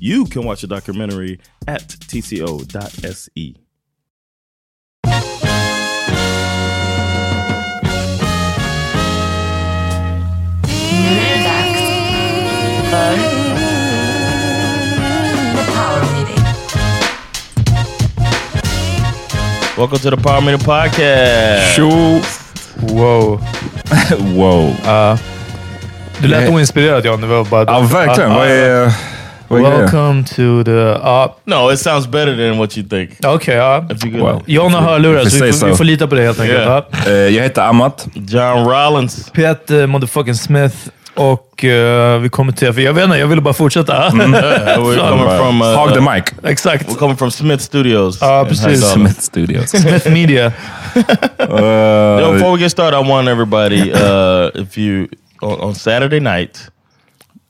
You can watch the documentary at tco.se. Nu är det dags för The Power Meeting. Welcome to the Power Meter Podcast. Tjo! Wow. wow. Uh, du lät oinspirerad John. Det var bara, Ja, verkligen. Uh, Vad är, Welcome to the... Uh, No, it sounds better than what you think. Okej, ja. If you Well. John har hörlurar, så vi får, vi so. får lita på det helt enkelt. Yeah. Eh, jag heter Amat. John Rollins. Peter motherfucking Smith och uh, vi kommer till... För jag vet inte, jag ville bara fortsätta. Uh, we're coming from uh, Hog the mic. Exakt. We're coming from Smith Studios. Ja, in precis. Smith Studios. Smith Media. Yo, Uh, before we get started, I want everybody, uh, if you on, on Saturday night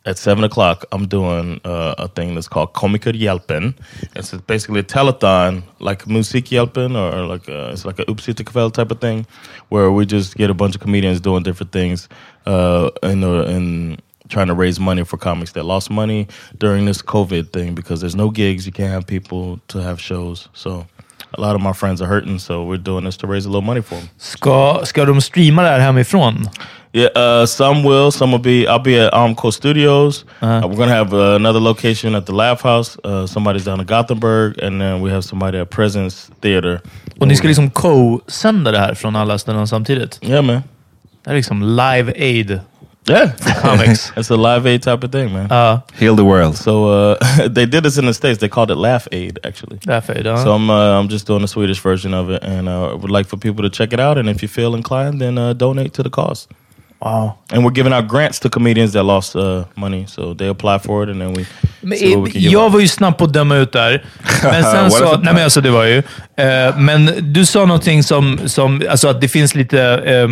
at seven o'clock, I'm doing uh, a thing that's called Komiker Hjälpen. It's basically a telethon, like Musikhjälpen, or, or like a, it's like a Uppsittekväll type of thing, where we just get a bunch of comedians doing different things, uh, and and trying to raise money for comics that lost money during this COVID thing because there's no gigs, you can't have people to have shows, so. A lot of my friends are hurting, so we're doing this to raise a little money for them. Ska, ska de streama det här hemifrån? Yeah, uh, some will. Some will be. I'll be at Armco Studios. Uh, we're gonna have uh, another location at the Laugh House. Uh, somebody's down in Gothenburg, and then we have somebody at Presence Theater. Och ni ska liksom co-sända det här från alla ställen samtidigt? Yeah, man. Det är liksom live aid. Yeah, comics. it's a live aid type of thing, man. Ja, Heal the world. so uh, they did this in the states. They called it Laugh Aid, actually. därför är det. So I'm uh, I'm just doing the Swedish version of it, and uh, would like for people to check it out. And if you feel inclined, then uh, donate to the cause. Wow. And we're giving out grants to comedians that lost uh, money, so they apply for it and then we Men, see what we can give jag out. var ju snabb på att döma ut där. Men sen så... Nej, men alltså det var ju... eh, men du sa någonting som, som... Alltså att det finns lite eh,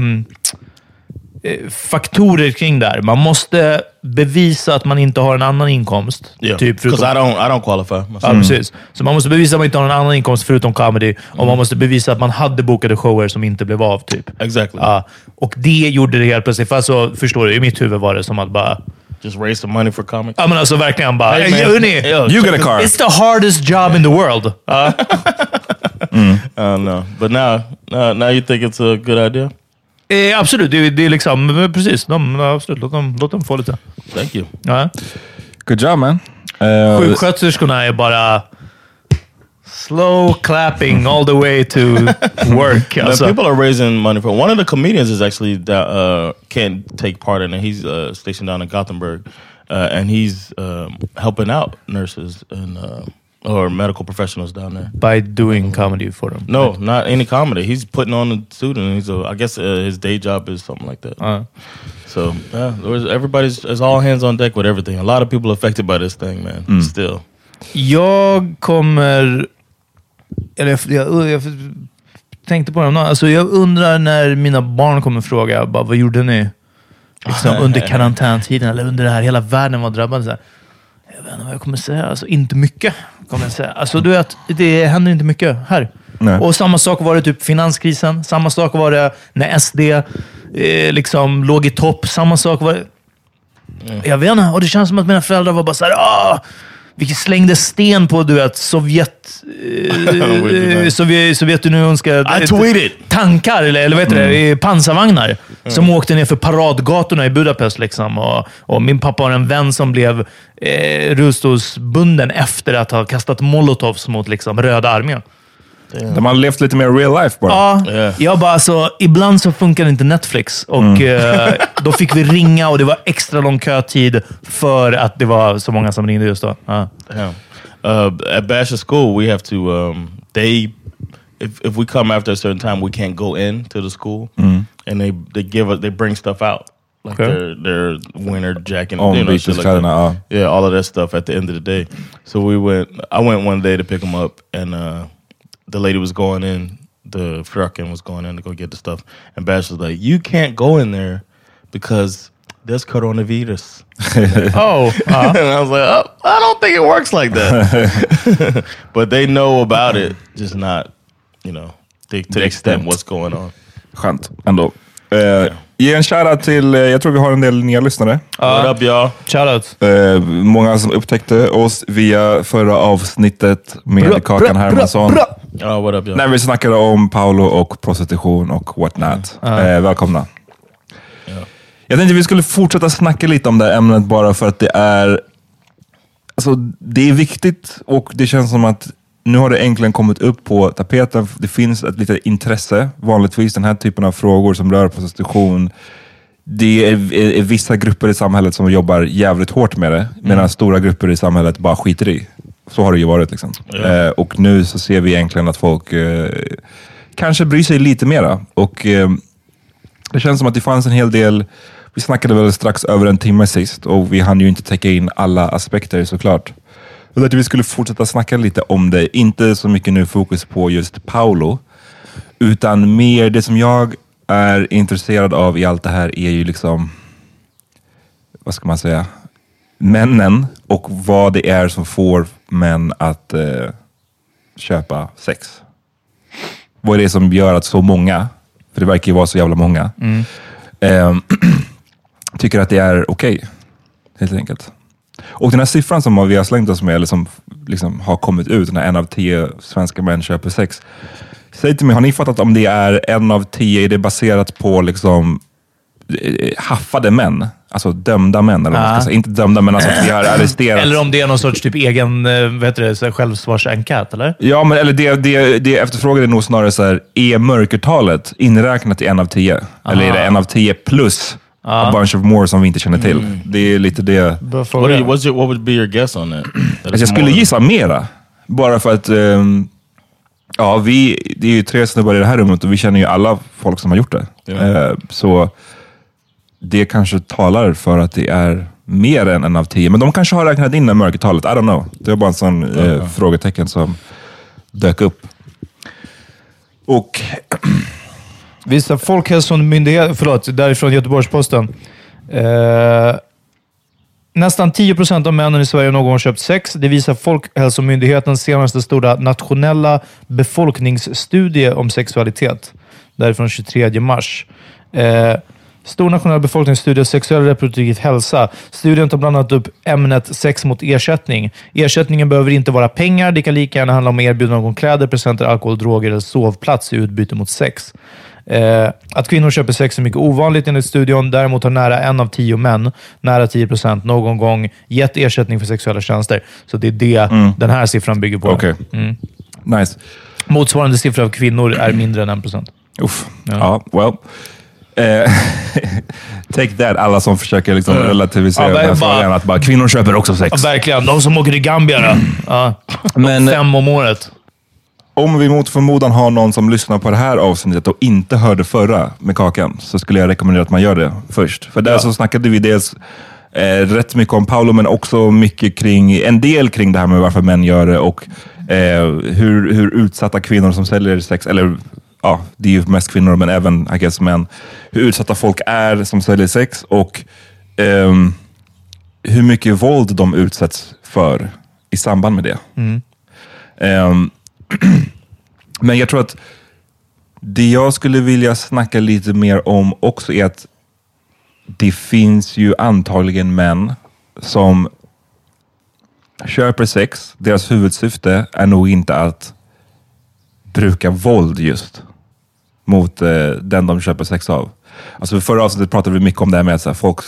faktorer kring det här. Man måste bevisa att man inte har en annan inkomst. Yeah, Typ förutom, I don't I don't qualify. Ja, myself. precis. Så man måste bevisa att man inte har en annan inkomst förutom comedy. Och man måste bevisa att man hade bokade shower som inte blev av. typ. Exactly. Ja, och det gjorde det helt plötsligt. För alltså, förstår du, i mitt huvud var det som att bara... Just raise some money for comics. Ja, men alltså verkligen bara... Hey, hörni, Yo, You get a car. It's the hardest job in the world. Ja. I don't know. But now, now, now you think it's a good idea? Eh, absolut, det, det är liksom... Precis, de, absolut. Låt dem, låt dem få lite. Thank you. Ja. Good job man. Uh, Sjuksköterskorna är bara... Slow clapping all the way to work. Man, Alltså. people are raising money for one of the comedians is actually that uh, can't take part in it. He's uh, stationed down in Gothenburg, uh, and he's um, helping out nurses and uh, or medical professionals down there. By doing comedy for them. No, not any comedy. He's putting on a suit, and he's a. I guess uh, his day job is something like that. Uh. So yeah, everybody's it's all hands on deck with everything. A lot of people affected by this thing, man. Still, Jag kommer... Eller jag, jag, jag tänkte på det. Alltså jag undrar när mina barn kommer fråga, bara, vad gjorde ni? Liksom, under karantäntiden, eller under det här, hela världen var drabbad. Så här. Jag vet inte vad jag kommer säga. Alltså, inte mycket, kommer jag säga. Alltså, du vet, det händer inte mycket här. Nej. Och samma sak var det typ finanskrisen. Samma sak var det när SD eh, liksom låg i topp. Samma sak var det... Jag vet inte. Och det känns som att mina föräldrar var bara så här, ah, vi slängde sten på du vet, Sovjet, eh, Sovjet, Sovjetunionska tweeted. tankar, eller, eller vad heter det, pansarvagnar. Som åkte ner för paradgatorna i Budapest. Liksom. Och, och min pappa har en vän som blev eh, rullstolsbunden efter att ha kastat molotovs mot liksom, Röda armén. De har levt lite mer real life bara. Ja, Yeah. jag bara alltså, ibland så funkar inte Netflix. Och eh, Då fick vi ringa och det var extra lång kötid för att det var så många som ringde just då. Ja. Yeah. Uh, at Basha School, we have to. Um, they, if if we come after a certain time, we can't go in to the school, and they they give us they bring stuff out like Okay. their their winter jacket, Oh, you know, shit like byteskläderna, that. Yeah, all of that stuff at the end of the day. So we went. I went one day to pick them up, and uh, the lady was going in. The fröken was going in to go get the stuff, and Bash was like, "You can't go in there because." There's coronavirus. Oh, ja. Uh-huh. and I was like, oh, I don't think it works like that. but they know about it, just not, you know, the, to the extent extent. what's going on. Skönt ändå. Eh, ge en shoutout till, eh, jag tror vi har en del nya lyssnare. What up, y'all? Shoutout. Eh, många som upptäckte oss via förra avsnittet med Kakan Hermansson. Oh, what up, y'all? När vi snackade om Paolo och prostitution och whatnot. Eh, välkomna. Jag tänkte vi skulle fortsätta snacka lite om det här ämnet bara för att det är alltså, det är viktigt och det känns som att nu har det äntligen kommit upp på tapeten. Det finns ett litet intresse, vanligtvis den här typen av frågor som rör prostitution. Det är, är, är vissa grupper i samhället som jobbar jävligt hårt med det, medan stora grupper i samhället bara skiter i. Så har det ju varit. Liksom. Eh, och nu så ser vi egentligen att folk eh, kanske bryr sig lite mera. Och eh, det känns som att det fanns en hel del, vi snackade väl strax över en timme sist och vi hann ju inte täcka in alla aspekter såklart. Jag tänkte vi skulle fortsätta snacka lite om det, inte så mycket nu fokus på just Paolo, utan mer det som jag är intresserad av i allt det här är ju liksom, vad ska man säga, männen och vad det är som får män att eh, köpa sex. Vad är det som gör att så många, för det verkar ju vara så jävla många, ehm, tycker att det är okej. helt enkelt. Och den här siffran som vi har slängt oss med, eller som liksom har kommit ut, den här en av tio svenska män köper sex. Säg till mig, har ni fattat om det är en av tio, är det baserat på liksom haffade män? Alltså dömda män, eller säga. Inte dömda, men alltså att vi har arresterat. Eller om det är någon sorts typ egen eh, så självsvarsenkät, eller? Ja, men eller det, det, det efterfrågan är nog snarare så här, är mörkertalet inräknat i en av tio? Eller är det en av tio plus a bunch of more som vi inte känner till? Det är lite det. What, are you, what's your, what would be your guess on that? That Alltså, jag skulle gissa mera. Bara för att ehm, ja, vi, det är ju tre snubbar i det här rummet och vi känner ju alla folk som har gjort det. Ja. Eh, så det kanske talar för att det är mer än en av tio. Men de kanske har räknat in det mörkertalet. I don't know. Det var bara en sån eh, frågetecken som dök upp. Och Vissa folkhälsomyndigheter, förlåt, därifrån Göteborgs-Posten. Eh, nästan 10 procent av männen i Sverige har någon gång köpt sex. Det visar Folkhälsomyndighetens senaste stora nationella befolkningsstudie om sexualitet. Därifrån 23 mars. Eh, Stor nationell befolkningsstudie av sexuell reproduktiv hälsa. Studien tar bland annat upp ämnet sex mot ersättning. Ersättningen behöver inte vara pengar. Det kan lika gärna handla om erbjudanden om kläder, presenter, alkohol, droger eller sovplats i utbyte mot sex. Eh, att kvinnor köper sex är mycket ovanligt enligt studien. Däremot har nära en av tio män, nära 10 procent, någon gång gett ersättning för sexuella tjänster. Så det är det den här siffran bygger på. okej, nice. Motsvarande siffra av kvinnor är mindre än en procent. Uff. Ja, well. Eh, take that, alla som försöker liksom relativisera Ja, den här bara- frågan. Att bara, kvinnor köper också sex. Ja, verkligen. De som åker till Gambia då. Ja. Men- Fem om året. Om vi mot förmodan har någon som lyssnar på det här avsnittet och inte hörde förra med Kakan, så skulle jag rekommendera att man gör det först. För där så snackade vi dels eh, rätt mycket om Paolo, men också mycket kring, en del kring det här med varför män gör det och eh, hur, hur utsatta kvinnor som säljer sex, eller ja, det är ju mest kvinnor, men även I guess män, hur utsatta folk är som säljer sex och ehm, hur mycket våld de utsätts för i samband med det. Ehm, men jag tror att det jag skulle vilja snacka lite mer om också är att det finns ju antagligen män som köper sex. Deras huvudsyfte är nog inte att bruka våld just mot eh, den de köper sex av. Alltså förra avsnittet pratade vi mycket om det här med att så här, folk,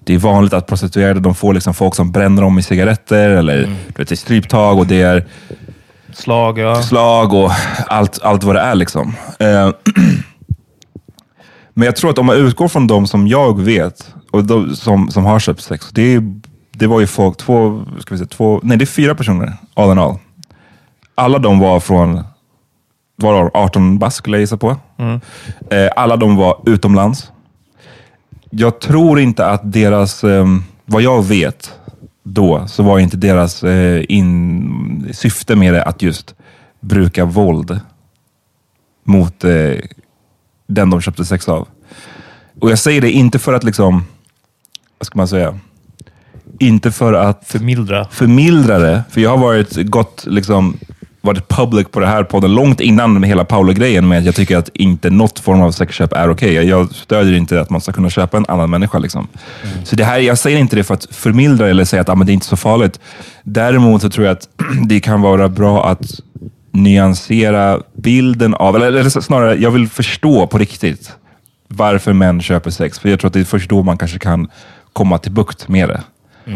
det är vanligt att prostituerade de får liksom folk som bränner dem i cigaretter eller du vet, i stryptag och det är Slag, ja. slag och allt, allt vad det är. liksom. Eh, Men jag tror att om man utgår från de som jag vet och de som, som har köpt sex. Det, det var ju folk, två, ska vi säga, två, nej det är fyra personer all in all. Alla de var från var de 18 bast skulle jag gissa på. Eh, alla de var utomlands. Jag tror inte att deras, eh, vad jag vet då, så var inte deras eh, in, syfte med det att just bruka våld mot eh, den de köpte sex av. Och jag säger det inte för att liksom, vad ska man säga? Inte för att Förmildra. förmildra det. För jag har varit gått, liksom, varit public på det här podden långt innan med hela Paolo-grejen med att jag tycker att inte något form av sexköp är okej. Jag stödjer inte att man ska kunna köpa en annan människa. Liksom. Så det här, jag säger inte det för att förmildra eller säga att ah, men det är inte så farligt. Däremot så tror jag att det kan vara bra att nyansera bilden av, eller, eller snarare, jag vill förstå på riktigt varför män köper sex. För jag tror att det är först då man kanske kan komma till bukt med det.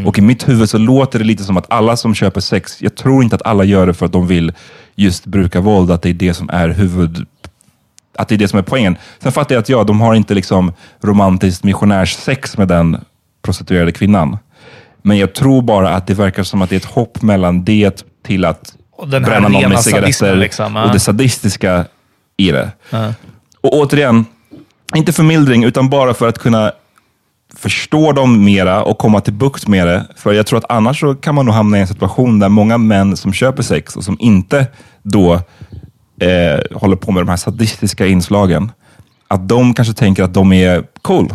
Och i mitt huvud så låter det lite som att alla som köper sex, jag tror inte att alla gör det för att de vill just bruka våld, att det är det som är huvud... Att det är det som är poängen. Sen fattar jag att ja, de har inte liksom romantiskt missionärssex med den prostituerade kvinnan. Men jag tror bara att det verkar som att det är ett hopp mellan det till att bränna någon med cigaretter liksom, och det sadistiska i det. Och återigen, inte förmildring, utan bara för att kunna förstå dem mera och komma till bukt med det. För jag tror att annars så kan man nog hamna i en situation där många män som köper sex och som inte då eh, håller på med de här sadistiska inslagen, att de kanske tänker att de är cool.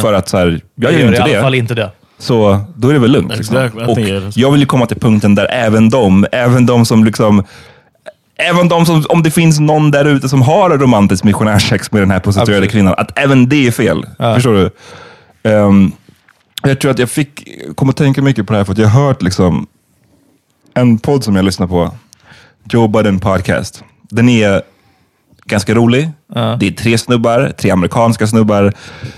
För att så här, jag, Jag gör i inte alla det. fall inte det. Så då är det väl lugnt. Liksom. Och jag vill ju komma till punkten där även de, även de som liksom Även de som, om det finns någon där ute som har romantiskt missionärsex med den här prostituerade kvinnan, att även det är fel. Förstår du? Ehm, jag tror att jag fick, kom att tänka mycket på det här för att jag har hört liksom en podd som jag lyssnar på, Joe Budden podcast. Den är ganska rolig. Det är tre snubbar, tre amerikanska snubbar.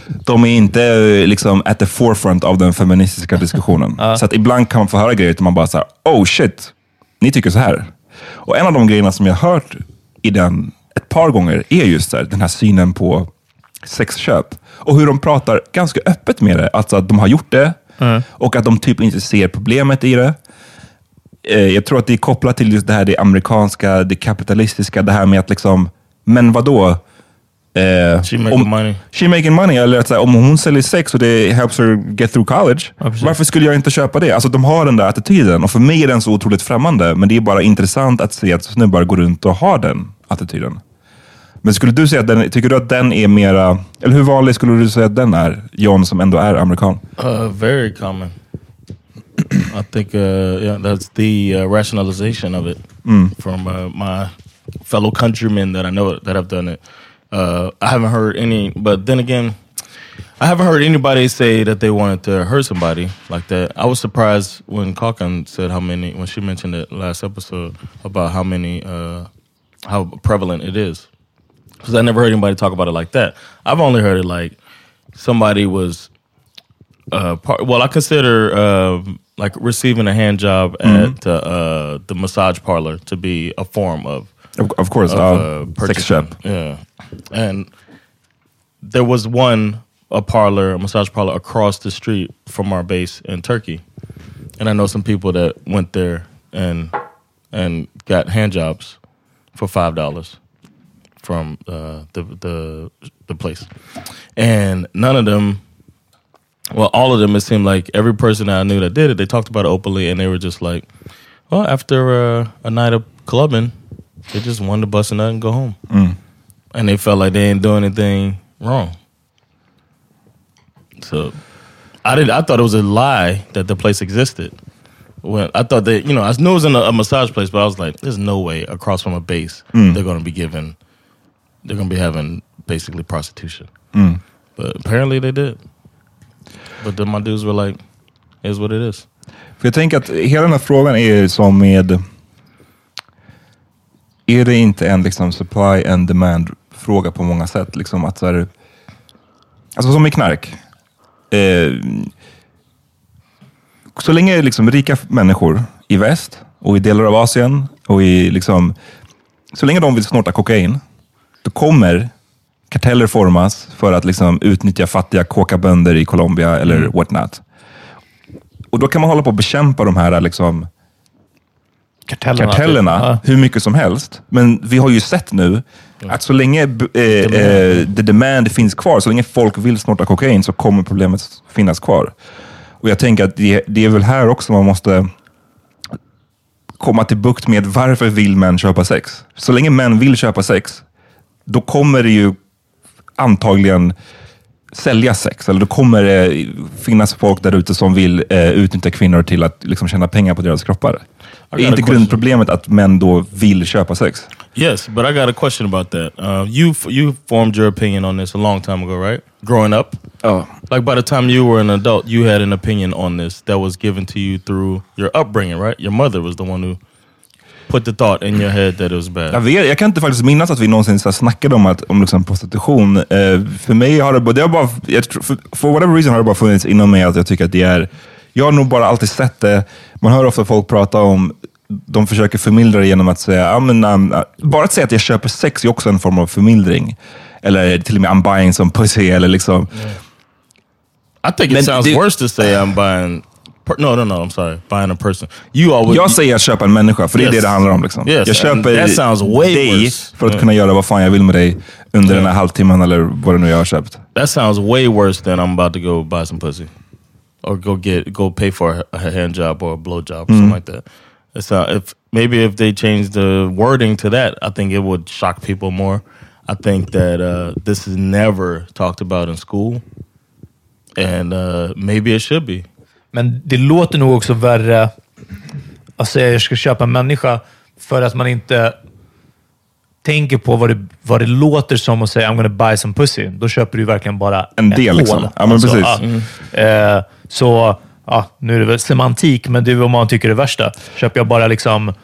De är inte eh, liksom at the forefront av den feministiska diskussionen. Så att ibland kan man få höra grejer där man bara så här, oh shit, ni tycker så här. Och en av de grejerna som jag har hört i den ett par gånger är just här, den här synen på sexköp. Och hur de pratar ganska öppet med det. Alltså att de har gjort det och att de typ inte ser problemet i det. Eh, Jag tror att det är kopplat till just det här det amerikanska, det kapitalistiska, det här med att liksom, men vad då? Eh, She making money. She making money. Eller att här, om hon säljer sex och det helps her get through college, varför skulle jag inte köpa det? Alltså de har den där attityden och för mig är den så otroligt främmande. Men det är bara intressant att se att snubbar går runt och har den attityden. Men skulle du säga att den, tycker du att den är mera, eller hur vanlig skulle du säga att den är? John som ändå är amerikan. Uh, very common. I think uh, yeah, that's the uh, rationalization of it from uh, my fellow countrymen that I know that have done it. Uh, I haven't heard any, but then again, I haven't heard anybody say that they wanted to hurt somebody like that. I was surprised when Kalkan said how many when she mentioned it last episode about how many uh, how prevalent it is because I never heard anybody talk about it like that. I've only heard it like somebody was uh, part, well, I consider uh, like receiving a hand job at uh, uh, the massage parlor to be a form of, Of, of course, of uh, uh, sex shop. Yeah, and there was one a parlor, a massage parlor across the street from our base in Turkey, and I know some people that went there and and got hand jobs for five dollars from uh, the the the place, and none of them well, all of them, it seemed like every person that I knew that did it, they talked about it openly, and they were just like, well, after uh, a night of clubbing, they just wanted to bust a nut and go home. And they felt like they didn't do anything wrong. So I did. I thought it was a lie that the place existed. When I thought that, you know, I knew it was in a, a massage place, but I was like, there's no way across from a base they're going to be given, they're to be having basically prostitution. But apparently they did. But then my dudes were like, "Is what it is." För jag tänker att hela den här frågan är som med... Är det inte en liksom supply and demand fråga på många sätt? Liksom att så här, alltså som med knark. Eh, så länge liksom rika människor i väst och i delar av Asien och i liksom... Så länge de vill snorta kokain, då kommer karteller formas för att liksom utnyttja fattiga kåkabönder i Colombia eller what not. Och då kan man hålla på att bekämpa de här liksom, Kartellerna. kartellerna. Ja. hur mycket som helst. Men vi har ju sett nu att så länge eh, eh, the demand finns kvar, så länge folk vill snorta kokain så kommer problemet finnas kvar. Och jag tänker att det, det är väl här också man måste komma till bukt med varför vill män köpa sex? Så länge män vill köpa sex, då kommer det ju antagligen sälja sex. Eller då kommer det finnas folk där ute som vill eh, utnyttja kvinnor till att liksom, tjäna pengar på deras kroppar. Är inte question. grundproblemet att män då vill köpa sex? Yes, but I got a question about that. Uh, you you formed your opinion on this a long time ago, right? Growing up, Ja. like by the time you were an adult, you had an opinion on this that was given to you through your upbringing, right? Your mother was the one who put the thought in your head that it was bad. Jag, vet, jag kan inte faktiskt minnas att vi någonsin så här snackade om, att, om liksom prostitution. Eh, för mig har det, bara- det har bara, jag, för, for whatever reason har det bara funnits inom mig att jag tycker att det är, jag har nog bara alltid sett det, man hör ofta folk prata om, de försöker förmildra det genom att säga, ja, men, um, bara att säga att jag köper sex är också en form av förmildring. Eller till och med I'm buying some pussy, eller liksom. I think it Men sounds det- worse to say I'm buying. Per- no, no, no. I'm sorry. Buying a person. You always. Jag säger att köpa en människa, för det är Yes. det det handlar om. Liksom. Yes, jag köper that sounds way dig worse. för att Yeah. kunna göra vad fan jag vill med dig under den här halvtimmen eller vad det nu jag har köpt. That sounds way worse than I'm about to go buy some pussy, or go get go pay for a, a hand job or a blow job or something like that. It's uh, if maybe if they change the wording to that, I think it would shock people more. I think that uh, this is never talked about in school, and uh, maybe it should be. Men det låter nog också värre att säga att jag ska köpa en människa för att man inte tänker på vad det, vad det låter som att säga I'm gonna buy some pussy. Då köper du verkligen bara En del, hål. liksom. Ja, men precis. ja. Eh, så, ja, nu är det väl semantik, men det är vad man tycker är det värsta. Köper jag bara liksom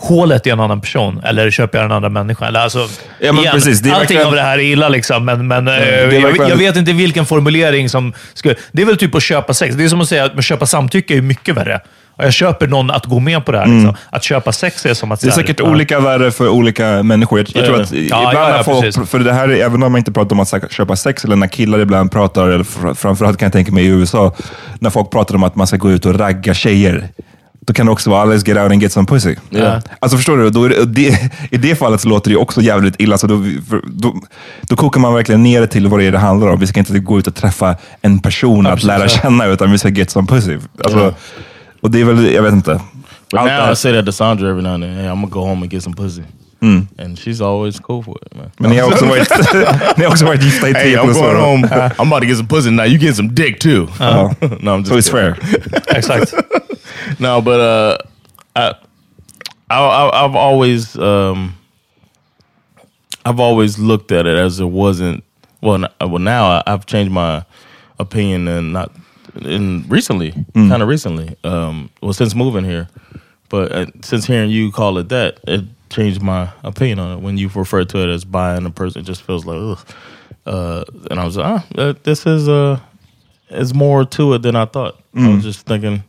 hålet i en annan person eller köper jag en annan människa? Eller alltså, Ja, men precis. Det allting verkligen- av det här är illa, liksom, men, men eh, är jag, verkligen- jag vet inte vilken formulering som skulle... Det är väl typ att köpa sex. Det är som att säga att köpa samtycke är mycket värre. Jag köper någon att gå med på det här. Liksom. Att köpa sex är som att... Mm. Det är här, säkert ja. olika värre för olika människor. Jag, jag tror att Ja, ibland ja, ja, folk, precis. för det här, är- även om man inte pratar om att köpa sex, eller när killar ibland pratar, eller fr- framförallt kan jag tänka mig i USA, när folk pratar om att man ska gå ut och ragga tjejer. Då kan det också vara let's get out and get some pussy. Ja. Alltså förstår du? Då det, I det fallet så låter det ju också jävligt illa. Så då, för, då, då kokar man verkligen ner det till vad det är det handlar om. Vi ska inte gå ut och träffa en person att lära känna, utan vi ska get some pussy. Alltså, Ja. Och det är väl, jag vet inte. But Allt now I say that to Sandra every now and then. Hey, I'm gonna go home and get some pussy. Mm. And she's always cool for it, man. Men ni har också varit, ni har också varit gifta i I'm plus going år. home. I'm about to get some pussy now. You get some dick too. Ja. no, I'm just So it's kidding. fair. Exakt. No, but uh, I, I, I've always, um, I've always looked at it as it wasn't. Well, well, now I, I've changed my opinion and not in recently, kind of recently. Um, well, since moving here, but uh, since hearing you call it that, it changed my opinion on it. When you refer to it as buying a person, it just feels like, ugh. Uh, and I was like, ah, uh, this is uh, is more to it than I thought. I was just thinking.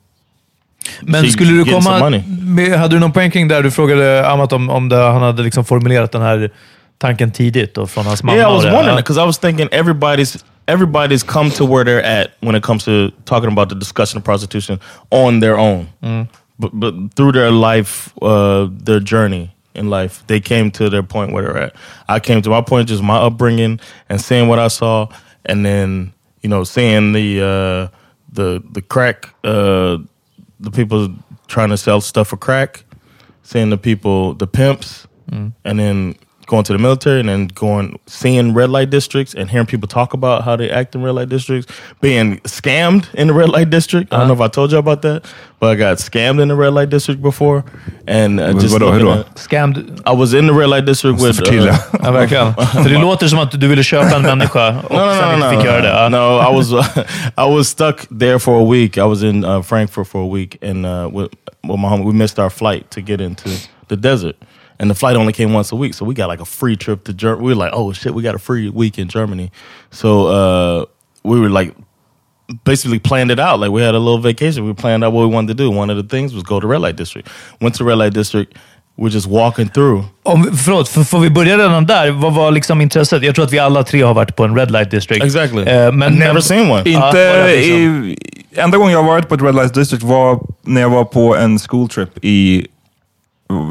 Men she skulle du komma... Med, hade du någon poäng kring där du frågade Amat om, om det, han hade liksom formulerat den här tanken tidigt och från hans mamma? Yeah, I was wondering because I was thinking everybody's everybody's come to where they're at when it comes to talking about the discussion of prostitution on their own, but but through their life, uh, their journey in life, they came to their point where they're at. I came to my point, just my upbringing and seeing what I saw, and then you know seeing the uh, the the crack, uh, the people trying to sell stuff for crack, seeing the people, the pimps, mm. and then going to the military and then going seeing red light districts and hearing people talk about how they act in red light districts, being scammed in the red light district. I don't know if I told you about that, but I got scammed in the red light district before, and uh, just vadå, hur looking då? at- Scammed? I was in the red light district with. Förtydliga. Uh, Ja, verkligen. För det låter som att du ville köpa en människa och no, no, sen no, inte no, fick göra det. Ja. No, I was I was stuck there for a week. I was in uh, Frankfurt for a week, and uh, with, with my home, we missed our flight to get into the desert. And the flight only came once a week, so we got like a free trip to Germany. We were like, "Oh shit, we got a free week in Germany." So uh, we were like, basically planned it out. Like we had a little vacation. We planned out what we wanted to do. One of the things was go to red light district. Went to red light district. We're just walking through. Om, förlåt, för, får vi börja redan där? Vad var liksom intresset? Jag tror att vi alla tre har varit på en red light district. Exactly. Eh, men, I've never men, seen one. Ja, Inte vad liksom? i, enda gången jag har varit på ett Red Light District var när jag var på en school trip i,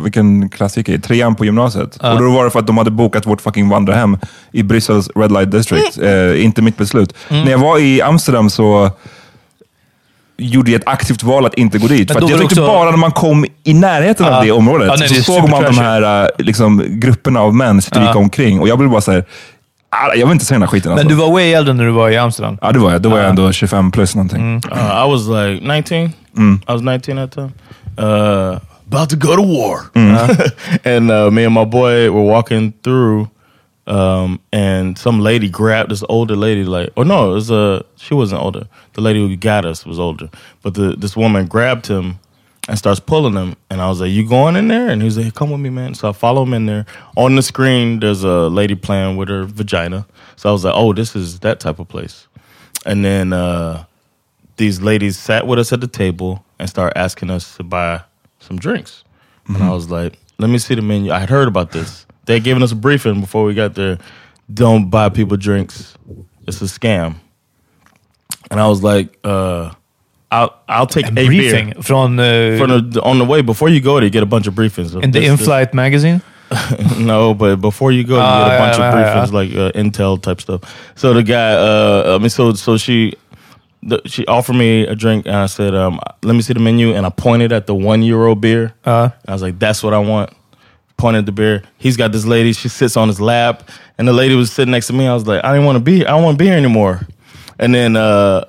vilken klass gick jag i? Trean på gymnasiet. Och då var det för att de hade bokat vårt fucking vandrarhem i Bryssels Red Light District. Eh, inte mitt beslut. Mm. När jag var i Amsterdam så gjorde jag ett aktivt val att inte gå dit. För jag var det tyckte också- bara när man kom i närheten Ja. av det området Ja, nej, det är så såg man de här eh, liksom, grupperna av män stryka Ja. omkring. Och jag blev bara såhär, "Ah, jag vill inte se den här skiten. Alltså. Men du var way äldre när du var i Amsterdam. Ja, det var jag. Då var jag ändå 25 plus någonting. Uh, I was like 19. Mm. I was 19 at the time. Uh, about to go to war. Mm. and uh, me and my boy were walking through, um, and some lady grabbed this older lady. Like, oh no, it was uh, she wasn't older. The lady who got us was older, but the this woman grabbed him and starts pulling him. And I was like, "You going in there?" And he was like, "Come with me, man." So I follow him in there. On the screen, there's a lady playing with her vagina. So I was like, "Oh, this is that type of place." And then uh, these ladies sat with us at the table and started asking us to buy some drinks. And I was like, let me see the menu. I had heard about this. They had given us a briefing before we got there. Don't buy people drinks. It's a scam. And I was like, uh, I'll I'll take En a briefing beer. från uh, For the, on the way, before you go there, you get a bunch of briefings. in the in-flight magazine. no, but before you go, you Ah, get a bunch yeah, of yeah. briefings like uh, intel type stuff. So the guy, uh, I mean, so so she, the, she offered me a drink, and I said, um, "Let me see the menu," and I pointed at the one euro beer. Uh, I was like, "That's what I want." Pointed at the beer. He's got this lady. She sits on his lap, and the lady was sitting next to me. I was like, "I didn't want to be. I don't want beer anymore." And then uh,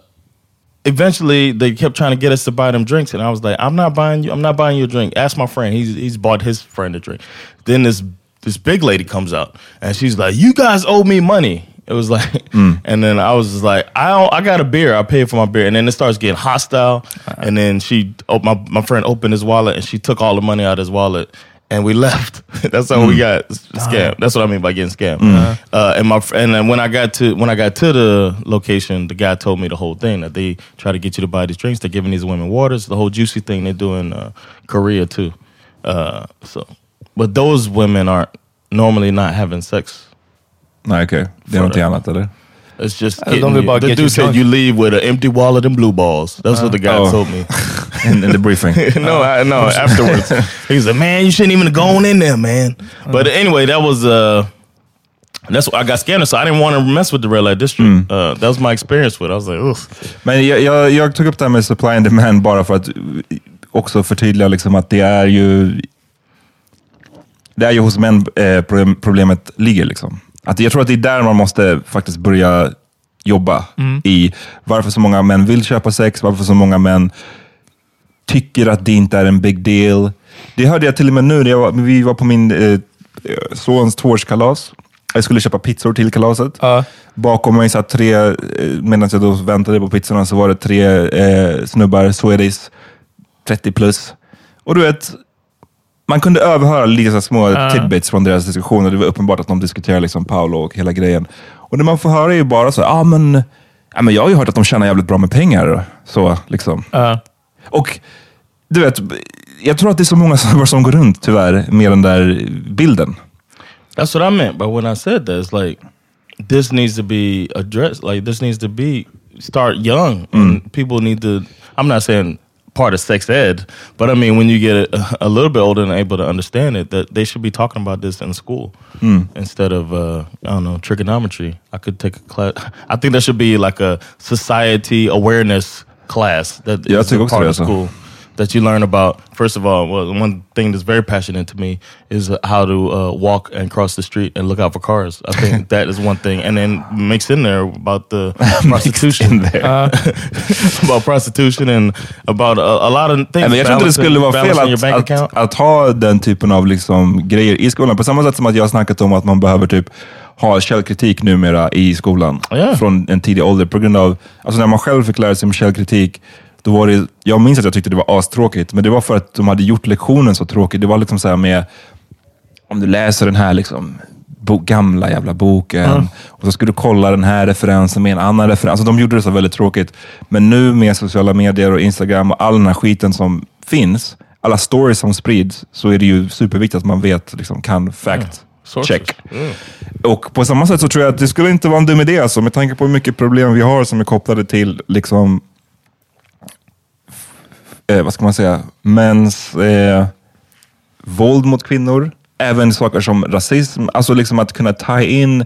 eventually, they kept trying to get us to buy them drinks, and I was like, "I'm not buying you. I'm not buying you a drink. Ask my friend. He's he's bought his friend a drink." Then this this big lady comes out, and she's like, "You guys owe me money." It was like, and then I was just like, I don't, I got a beer. I paid for my beer, and then it starts getting hostile. And then she, oh, my my friend opened his wallet, and she took all the money out of his wallet, and we left. That's how we got scammed. That's what I mean by getting scammed. Uh, and my and then when I got to when I got to the location, the guy told me the whole thing that they try to get you to buy these drinks. They're giving these women waters. The whole juicy thing they do in uh, Korea too. Uh, so, but those women aren't normally not having sex. Nej, okej. Det är någonting annat, eller? It's just Uh, getting don't you. The dude said you leave with an empty wallet and blue balls. That's what the guy Oh. told me. in, in the briefing. no, I, no. Afterwards, he like, "Man, you shouldn't even have gone in there, man." But anyway, that was uh, that's I got scanned. So I didn't want to mess with the red light district. Uh, that was my experience with. it. I was like, Ugh. Men jag, jag, jag tog upp det här med supply and demand bara för att också förtydliga liksom att det är ju det är ju hos män eh, problem, problemet ligger. Liksom. Att jag tror att det är där man måste faktiskt börja jobba i varför så många män vill köpa sex, varför så många män tycker att det inte är en big deal. Det hörde jag till och med nu när var, vi var på min eh, sons tvåårskalas. Jag skulle köpa pizzor till kalaset. Ja. Bakom mig satt tre, eh, medan jag då väntade på pizzorna, så var det tre eh, snubbar, Swedish, 30 plus. Och du vet, man kunde överhöra lite små tidbits från deras diskussioner. Det var uppenbart att de diskuterade liksom Paolo och hela grejen. Och det man får höra är ju bara så, ja ah, men, ja, men jag har ju hört att de tjänar jävligt bra med pengar. Så, liksom. Ja. Och du vet, jag tror att det är så många snubbar som går runt tyvärr med den där bilden. That's what I meant by when I said that. It's like this needs to be addressed. Like this needs to be start young, and people need to. I'm not saying part of sex ed, but I mean when you get a, a little bit older and able to understand it, that they should be talking about this in school instead of uh, I don't know trigonometry. I could take a class. I think there should be like a society awareness class that Yeah, is a part of school that you learn about. First of all, well, one thing that's very passionate to me is uh, how to uh, walk and cross the street and look out for cars. I think that is one thing, and then mix in there about the prostitution, there, about prostitution and about a, a lot of things. Men jag tror inte det skulle vara fel att, att, att ha den typen av liksom grejer i skolan. På samma sätt som att jag har snackat om att man behöver typ ha källkritik numera i skolan. Ja. Från en tidig ålder. På grund av, alltså när man själv fick lära sig om källkritik, då var det, jag minns att jag tyckte det var astråkigt, men det var för att de hade gjort lektionen så tråkig. Det var liksom så här med, om du läser den här liksom, bo, gamla jävla boken och så ska du kolla den här referensen med en annan referens. Alltså, de gjorde det så väldigt tråkigt. Men nu med sociala medier och Instagram och all den här skiten som finns, alla stories som sprids, så är det ju superviktigt att man vet, liksom, kan fact Sources. check. Och på samma sätt så tror jag att det skulle inte vara en dum idé, alltså, med tanke på hur mycket problem vi har som är kopplade till liksom, eh, vad ska man säga, mäns eh, våld mot kvinnor. Även saker som rasism. Alltså liksom att kunna ta in,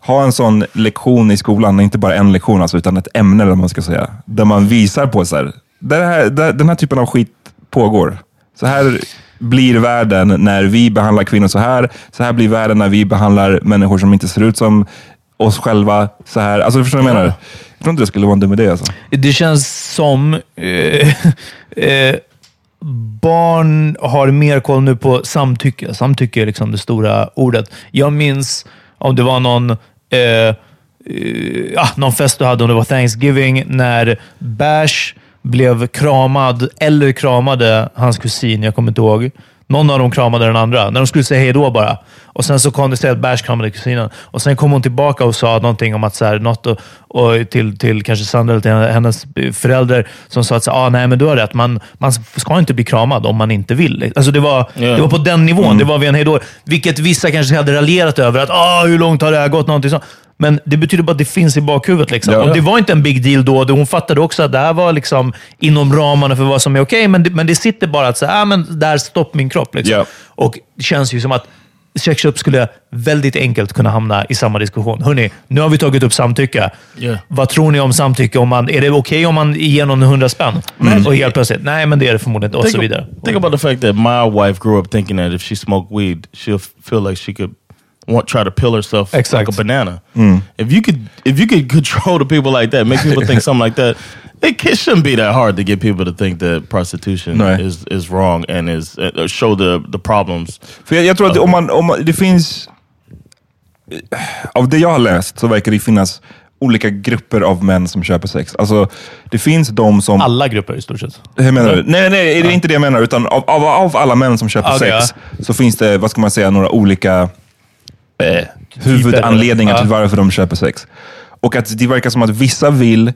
ha en sån lektion i skolan, inte bara en lektion, alltså, utan ett ämne, eller man ska säga. Där man visar på så här, här, den här typen av skit pågår. Så här blir världen när vi behandlar kvinnor så här. Så här blir världen när vi behandlar människor som inte ser ut som oss själva. Så här. Alltså, du förstår vad jag menar? Jag tror inte det skulle vara en dum idé. Alltså. Det känns som eh, eh, barn har mer koll nu på samtycke. Samtycke är liksom det stora ordet. Jag minns om det var någon, eh, eh, ja, någon fest du hade, om det var Thanksgiving, när Bash blev kramad, eller kramade hans kusin, jag kommer inte ihåg. Någon av dem kramade den andra, när de skulle säga hej då bara. Och Sen så kom det sig att Bash kramade kusinen. Och Sen kom hon tillbaka och sa någonting om att så här, något och, och till, till kanske Sandra eller till hennes förälder som sa att så, ah, nej, men du har rätt. Man, man ska inte bli kramad om man inte vill. Alltså det, var, Ja. det var på den nivån. Det var vid en hej då. Vilket vissa kanske hade raljerat över. att ah, Hur långt har det här gått? Någonting sånt. Men det betyder bara att det finns i bakhuvudet. Liksom. Ja. Och det var inte en big deal då. Hon fattade också att det här var liksom inom ramarna för vad som är okej, men, det, men det sitter bara att säga, ah, men där stopp min kropp. Liksom. Ja. Och det känns ju som att sexköp skulle väldigt enkelt kunna hamna i samma diskussion. Hörrni, nu har vi tagit upp samtycke. Ja. Vad tror ni om samtycke? Om man, är det okej om man ger någon 100 spänn? Och helt plötsligt, nej men det är det förmodligen inte. Och så think, vidare. think about the fact that my wife grew up thinking that if she smoked weed, she'll feel like she could want try to pill herself Exact. like a banana. If you could, if you could control the people like that, make people think something like that, it, ca- shouldn't be that hard to get people to think that prostitution Nej. is is wrong and is uh, show the the problems. För jag, jag tror att om man, om man, det finns... Av det jag har läst så verkar det finnas olika grupper av män som köper sex. Alltså, det finns de som... Alla grupper i stort sett. Hur menar du? Nej, nej, det är inte det jag menar. Utan av, av, av alla män som köper Okej, sex så finns det, vad ska man säga, några olika eh, huvudanledningar Ja. till varför de köper sex. Och att det verkar som att vissa vill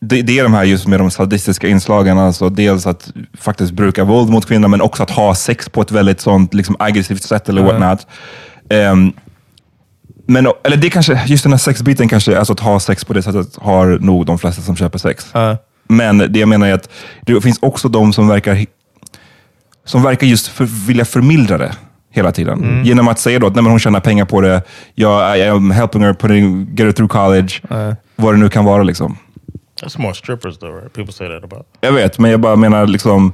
det, det är de här just med de sadistiska inslagen, alltså dels att faktiskt bruka våld mot kvinnor, men också att ha sex på ett väldigt sånt liksom, aggressivt sätt eller whatnot. Um, men, eller det kanske, just den här sexbiten kanske, alltså att ha sex på det sättet har nog de flesta som köper sex. Ja. Men det jag menar är att det finns också de som verkar, som verkar just för, vilja förmildra det hela tiden. Mm. Genom att säga då att nej, men hon tjänar pengar på det, jag I am helping her putting, get her through college, vad det nu kan vara. liksom. That's more strippers though, right? People say that about. Jag vet, men jag bara menar liksom,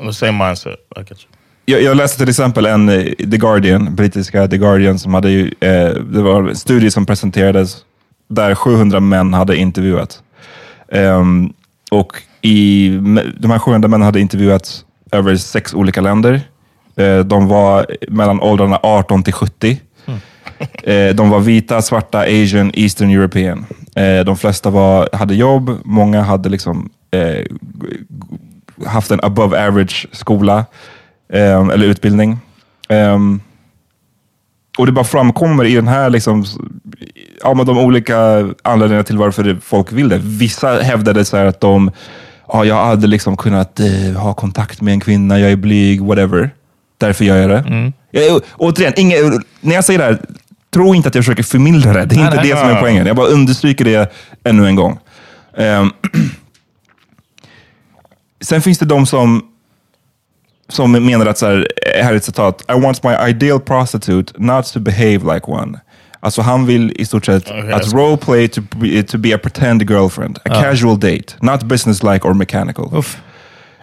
The same mindset. I get you. jag, jag läste till exempel en eh, The Guardian, brittiska The Guardian, som hade ju, eh, det var en studie som presenterades där 700 män hade intervjuat. Ehm, och i, de här 700 männen hade intervjuats över sex olika länder. Eh, de var mellan åldrarna 18 till 70. Eh, de var vita, svarta, asian, eastern european. Eh, de flesta var, hade jobb, många hade liksom eh, haft en above average skola eh, eller utbildning. Ehm, och det bara framkommer i den här, liksom, ja, men de olika anledningarna till varför folk vill det. Vissa hävdade så att de, ja, jag hade liksom kunnat eh, ha kontakt med en kvinna, jag är blyg, whatever. Därför gör jag det. Jag, återigen, inga, när jag säger det här, tro inte att jag försöker förmildra det. Det är Nej, inte nej. det som är poängen. Jag bara understryker det ännu en gång. Ehm, sen finns det de som som menar att, så här, här är ett citat, I want my ideal prostitute not to behave like one. Alltså han vill i stort sett Okay, att roleplay to, be- to be a pretend girlfriend. A casual date, not business-like or mechanical. Uff.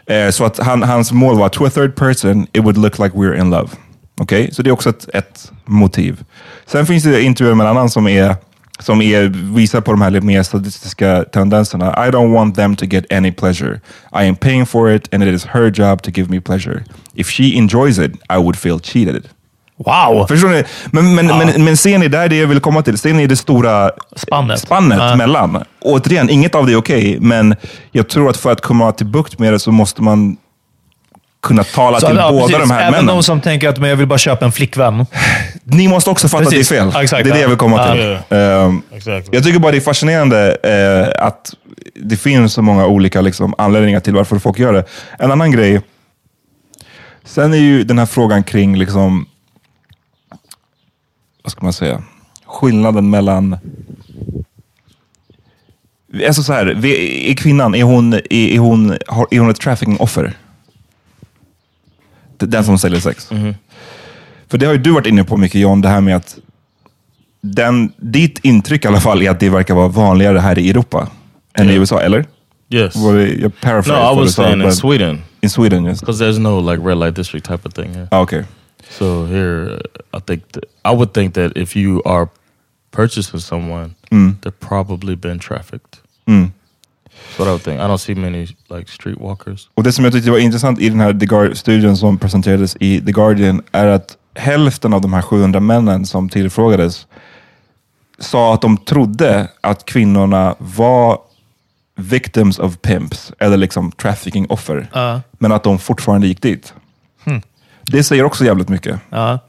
Eh, så att han, hans mål var, to a third person, it would look like we're in love. Okej, Så det är också ett, ett motiv. Sen finns det intervjuer med en annan som, är, som är, visar på de här lite mer statistiska tendenserna. I don't want them to get any pleasure. I am paying for it and it is her job to give me pleasure. If she enjoys it, I would feel cheated. Wow! Förstår ni? Men, men, men, men ser ni, där är det jag vill komma till. Ser ni det stora Spannet. spannet Ja. mellan? Återigen, inget av det är okej, men jag tror att för att komma till bukt med det så måste man kunna tala Så, till ja, båda precis. de här Även männen. de som tänker att men jag vill bara köpa en flickvän. Ni måste också fatta Precis. att det är fel. Ja, exakt. det är det jag vill komma Ja. till. Ehm, Exactly. jag tycker bara det är fascinerande eh, att det finns så många olika liksom, anledningar till varför folk gör det. En annan grej, sen är ju den här frågan kring, liksom, vad ska man säga, skillnaden mellan Alltså så här, är kvinnan, är hon, är, är hon, är hon ett trafficking-offer? Den som säljer sex. För det har ju du varit inne på mycket John, det här med att den, ditt intryck i alla fall är att det verkar vara vanligare här i Europa än i Ja. USA, eller? Yes. Var det, jag No, paraphrase I was sa, saying in Sweden In Sweden, yes. because there's no like red light district type of thing here. Ah, okay. So here, uh, I think th- I would think that if you are purchasing someone, they've probably been trafficked. Mm. That's what I would think. I don't see many like streetwalkers. Och det som jag tyckte var intressant i den här The Guar- studien som presenterades i The Guardian är att hälften av de här 700 männen som tillfrågades sa att de trodde att kvinnorna var victims of pimps, eller liksom trafficking-offer. Ja. Men att de fortfarande gick dit. Det säger också jävligt mycket. Ja.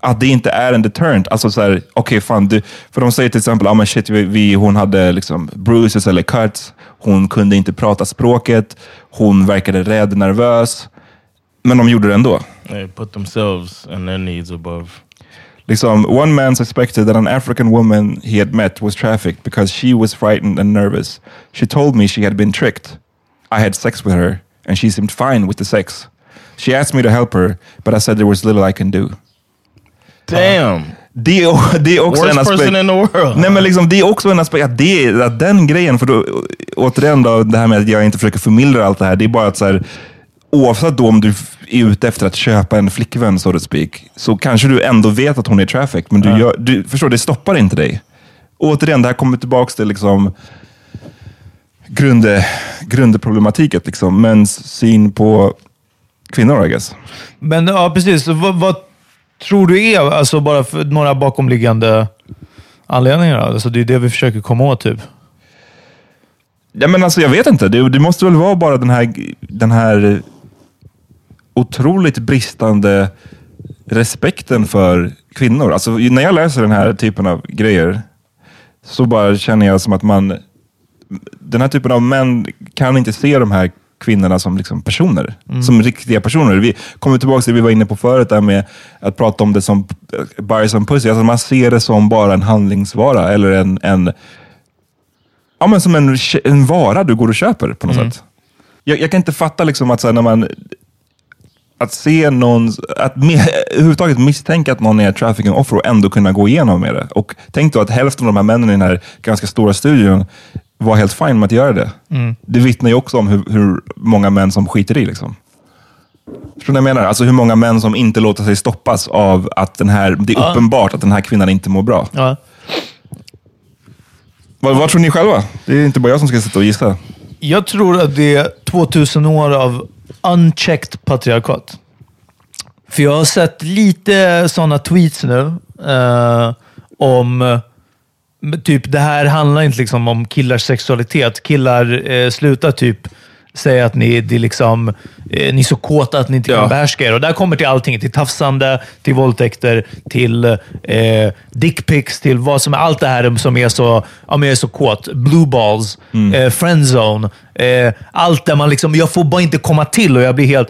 Att det inte är en deterrent. Alltså så här, okej fan, du, för de säger till exempel, ah, men shit, vi, vi, hon hade liksom bruises eller cuts, hon kunde inte prata språket, hon verkade rädd, nervös. Men de gjorde det ändå. They put themselves and their needs above. Liksom, one man suspected that an African woman he had met was trafficked because she was frightened and nervous. She told me she had been tricked. I had sex with her and she seemed fine with the sex. She asked me to help her, but I said there was little I can do. Damn. Det är, det är också Worst en aspekt. person in the world. Nej, men liksom, det är också en aspekt, att, det, är- att den grejen, för då, återigen då, det här med att jag inte försöker förmildra allt det här, det är bara att så här, oavsett då om du är ute efter att köpa en flickvän, so to speak, så kanske du ändå vet att hon är traffic, men du, gör, du förstår, det stoppar inte dig. Återigen, det här kommer tillbaka till liksom, grundproblematiken, liksom, mäns syn på kvinnor, I guess. Men ja, precis. Vad, vad tror du är, alltså bara för några bakomliggande anledningar? Alltså det är det vi försöker komma åt typ. Ja, men alltså, jag vet inte. Det, det måste väl vara bara den här, den här otroligt bristande respekten för kvinnor. Alltså, när jag läser den här typen av grejer så bara känner jag som att man... Den här typen av män kan inte se de här kvinnorna som liksom personer. Som riktiga personer. Vi kommer tillbaka till det vi var inne på förut, där med att prata om det som bajs som pussy. Alltså man ser det som bara en handlingsvara eller en, en ja, men som en, en vara du går och köper på något sätt. Jag, jag kan inte fatta liksom att så här, när man att se någon, att överhuvudtaget misstänka att någon är trafficking offer och ändå kunna gå igenom med det. Och tänk då att hälften av de här männen i den här ganska stora studion var helt fine med att göra det. Det vittnar ju också om hur, hur många män som skiter i. Liksom. Förstår ni vad jag menar? Alltså hur många män som inte låter sig stoppas av att den här, det är uppenbart att den här kvinnan inte mår bra. Ja. Vad, vad tror ni själva? Det är inte bara jag som ska sitta och gissa. Jag tror att det är 2000 år av unchecked patriarkat. För jag har sett lite sådana tweets nu eh, om eh, typ det här handlar inte liksom om killars sexualitet. Killar eh, slutar typ säga att ni, det är liksom, eh, ni är så kåta att ni inte kan Ja. behärska er. Och där kommer till allting. Till tafsande, till våldtäkter, till eh, dickpics, till vad som är allt det här som är så, ja, men jag är så kåt. Blue balls, eh, friendzone. Eh, allt där man liksom, jag får bara inte komma till och jag blir helt...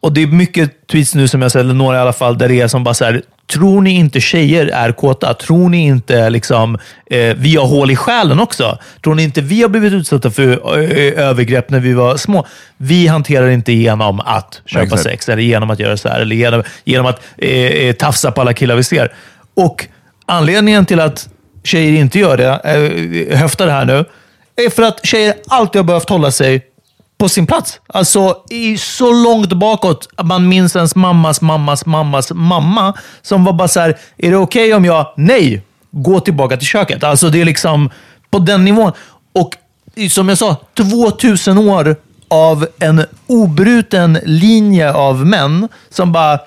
Och det är mycket tweets nu som jag sett, eller några i alla fall, där det är som bara så här, tror ni inte tjejer är kåta? Tror ni inte liksom, eh, vi har hål i själen också? Tror ni inte vi har blivit utsatta för eh, övergrepp när vi var små? Vi hanterar inte genom att köpa Exakt. sex, eller genom att göra så här, eller genom, genom att eh, eh, tafsa på alla killar vi ser. Och anledningen till att tjejer inte gör det, eh, höftar det här nu, är för att tjejer alltid har behövt hålla sig på sin plats. Alltså i så långt bakåt. att Man minns ens mammas mammas mammas mamma som var bara så här, är det okej om jag, nej, gå tillbaka till köket. Alltså det är liksom på den nivån. Och som jag sa, 2000 år av en obruten linje av män som bara,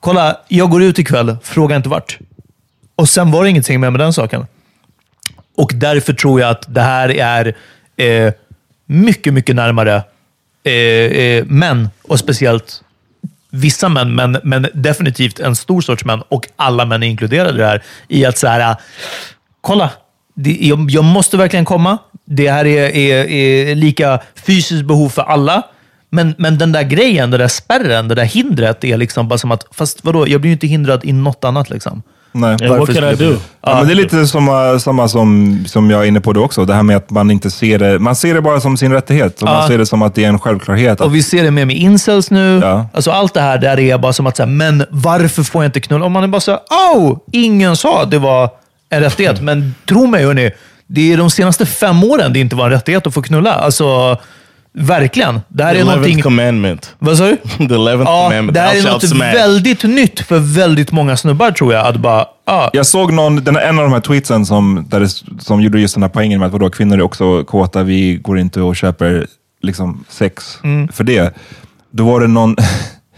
kolla, jag går ut ikväll, fråga inte vart. Och sen var det ingenting mer med den saken. Och därför tror jag att det här är eh, mycket, mycket närmare eh, eh, män och speciellt vissa män, men, men definitivt en stor sorts män och alla män är inkluderade i det här. I att så här, äh, kolla, det, jag, jag måste verkligen komma. Det här är, är, är lika fysiskt behov för alla. Men, men den där grejen, den där spärren, det där hindret är liksom bara som att, fast vadå, jag blir ju inte hindrad i något annat. liksom. Nej. And what can I do? Ja, men det är lite samma, samma som, som jag är inne på då också. Det här med att man inte ser det. Man ser det bara som sin rättighet. Och Ja. Man ser det som att det är en självklarhet. Att, Och vi ser det med med incels nu. Ja. Alltså allt det här där är bara som att säga, men varför får jag inte knulla? Om man är bara så oh, ingen sa att det var en rättighet. Men tro mig hörni, det är de senaste fem åren det inte var en rättighet att få knulla. Alltså, verkligen. Det här The är 11th någonting... commandment. Vad sa du? The 11th Ja, commandment. det här är något smash. väldigt nytt för väldigt många snubbar tror jag. Att bara, ah, Jag såg någon, den, en av de här tweetsen som, där det, som gjorde just den här poängen med att vadå, kvinnor är också kåta, vi går inte och köper liksom, sex för det. Då var det någon,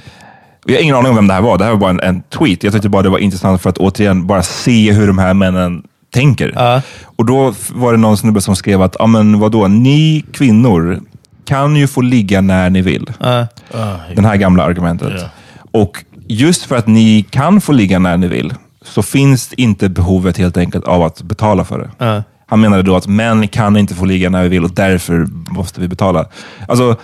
jag har ingen aning om vem det här var, det här var bara en, en tweet. Jag tyckte bara det var intressant för att återigen bara se hur de här männen tänker. Ja. Och då var det någon snubbe som skrev att, ja men vadå, ni kvinnor kan ju få ligga när ni vill. Den här gamla argumentet. Och just för att ni kan få ligga när ni vill, så finns inte behovet helt enkelt av att betala för det. Han menade då att män kan inte få ligga när vi vill och därför måste vi betala. Alltså,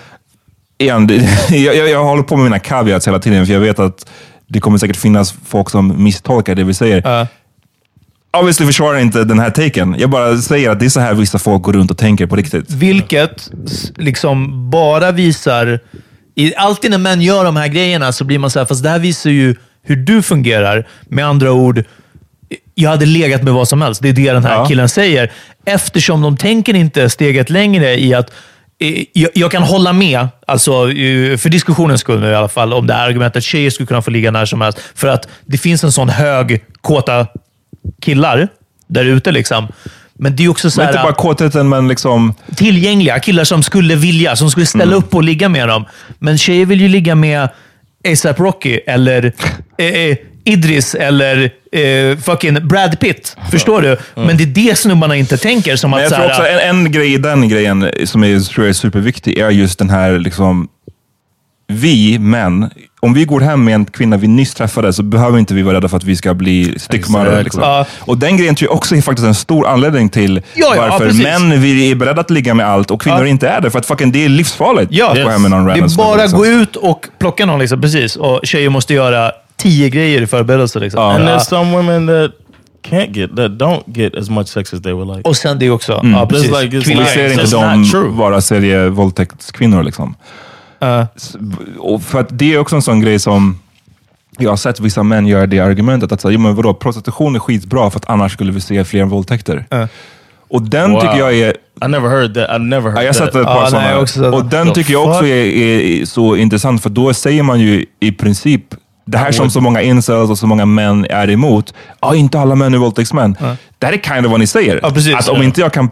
igen, jag, jag, jag håller på med mina caveats hela tiden, för jag vet att det kommer säkert finnas folk som misstolkar det vi säger. Obviously försvarar inte den här taken. Jag bara säger att det är så här vissa folk går runt och tänker på riktigt. Vilket liksom bara visar... I, alltid när män gör de här grejerna så blir man så här, fast det här visar ju hur du fungerar. Med andra ord, jag hade legat med vad som helst. Det är det den här Ja. killen säger. Eftersom de tänker inte steget längre i att jag, jag kan hålla med, alltså, för diskussionens skull nu i alla fall, om det här argumentet att tjejer skulle kunna få ligga när som helst. För att det finns en sån hög kåta killar där ute. Liksom. Men det är också så Men här, inte bara kåtheten, men liksom... tillgängliga. Killar som skulle vilja, som skulle ställa upp och ligga med dem. Men tjejer vill ju ligga med ASAP Rocky eller eh, eh, Idris eller eh, fucking Brad Pitt. Förstår du? Men det är det snubbarna inte tänker. Som Men att jag tror också en, en grej i den grejen som är, tror jag är superviktig är just den här, liksom, vi män, om vi går hem med en kvinna vi nyss träffade så behöver inte vi vara rädda för att vi ska bli styckmördare. Liksom. Ja. Och den grejen tror jag också är faktiskt en stor anledning till Ja, ja, varför precis. män vi är beredda att ligga med allt och kvinnor Ja. inte är det. För att fucking det är livsfarligt Ja, att gå hem med någon det random är snubbe, bara liksom. gå ut och plocka någon. Liksom, precis. Och tjejer måste göra tio grejer i förberedelse. Liksom. Ja. And Ja. there's some women that can't get, that don't get as much sex as they would like. Och sen det också. Mm. Ja, precis. Like- Kvinnor- Vi ser inte dem vara serievåldtäktskvinnor. Liksom. S- Och för att det är också en sån grej som jag har sett vissa män göra det argumentet. Att säga, jo, men vadå, prostitution är skitbra för att annars skulle vi se fler våldtäkter. Ja. Och den Wow. tycker jag är... I never heard that. I've never heard Ja, jag har sett ett par nej, sådana. sett- och den tycker jag också fuck? är, är så intressant, för då säger man ju i princip det här som så många incels och så många män är emot. Ja, inte alla män är våldtäktsmän. Det här är kind of vad ni säger. Ja, precis. att om Ja. inte jag kan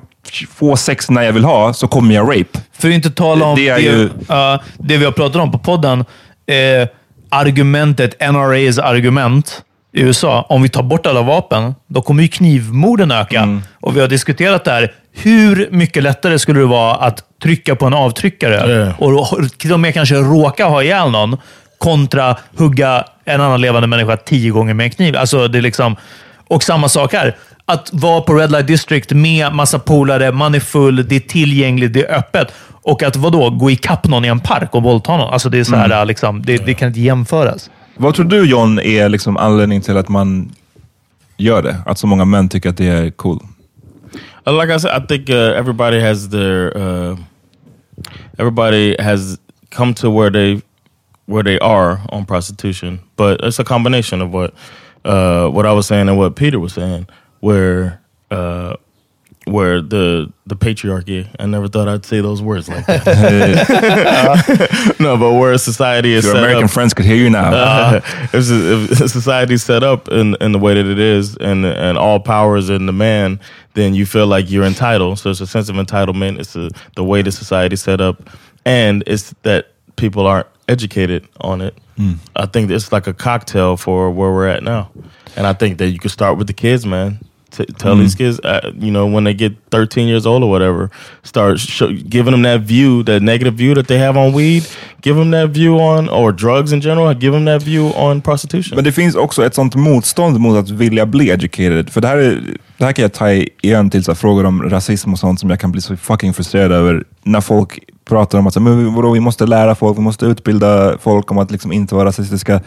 få sex när jag vill ha, så kommer jag rape. För att inte tala om Det det, ju- ja, det vi har pratat om på podden. Eh, argumentet, NRAs argument i USA. Om vi tar bort alla vapen, då kommer ju knivmorden öka. Mm. Och vi har diskuterat det här. Hur mycket lättare skulle det vara att trycka på en avtryckare Ja. och till och med kanske råka ha ihjäl någon kontra hugga en annan levande människa tio gånger med en kniv. Alltså, det är liksom, och samma sak här. Att vara på Red Light District med massa polare, man är full, det är tillgängligt, det är öppet. Och att vadå, gå ikapp någon i en park och våldta någon. Alltså det, är så här, liksom, det, det kan inte jämföras. Vad tror du John är liksom anledningen till att man gör det? Att så många män tycker att det är cool? Like I said, I think uh, everybody has their uh, everybody has come to where they where they are on prostitution, but it's a combination of what uh, what I was saying and what Peter was saying, where uh, where the the patriarchy. I never thought I'd say those words like that. no, but where society is Your American up. friends could hear you now. Uh, if, if society's set up in, in the way that it is, and and all power is in the man, then you feel like you're entitled. So it's a sense of entitlement. It's a, the way the society's set up, and it's that people aren't educated on it. I think it's like a cocktail for where we're at now, and I think that you could start with the kids, man. T- tell these kids, uh, you know, when they get 13 years old or whatever, start show, giving them that view, that negative view that they have on weed. Give them that view on, or drugs in general. Give them that view on prostitution. Men det finns också ett sånt motstånd mot att vilja bli educated. För det här, är, det här kan jag ta igen till så frågor om rasism och sånt som jag kan bli så fucking frustrerad över. När folk pratar om att så, men vadå, vi måste lära folk, vi måste utbilda folk om att liksom inte vara rasistiska.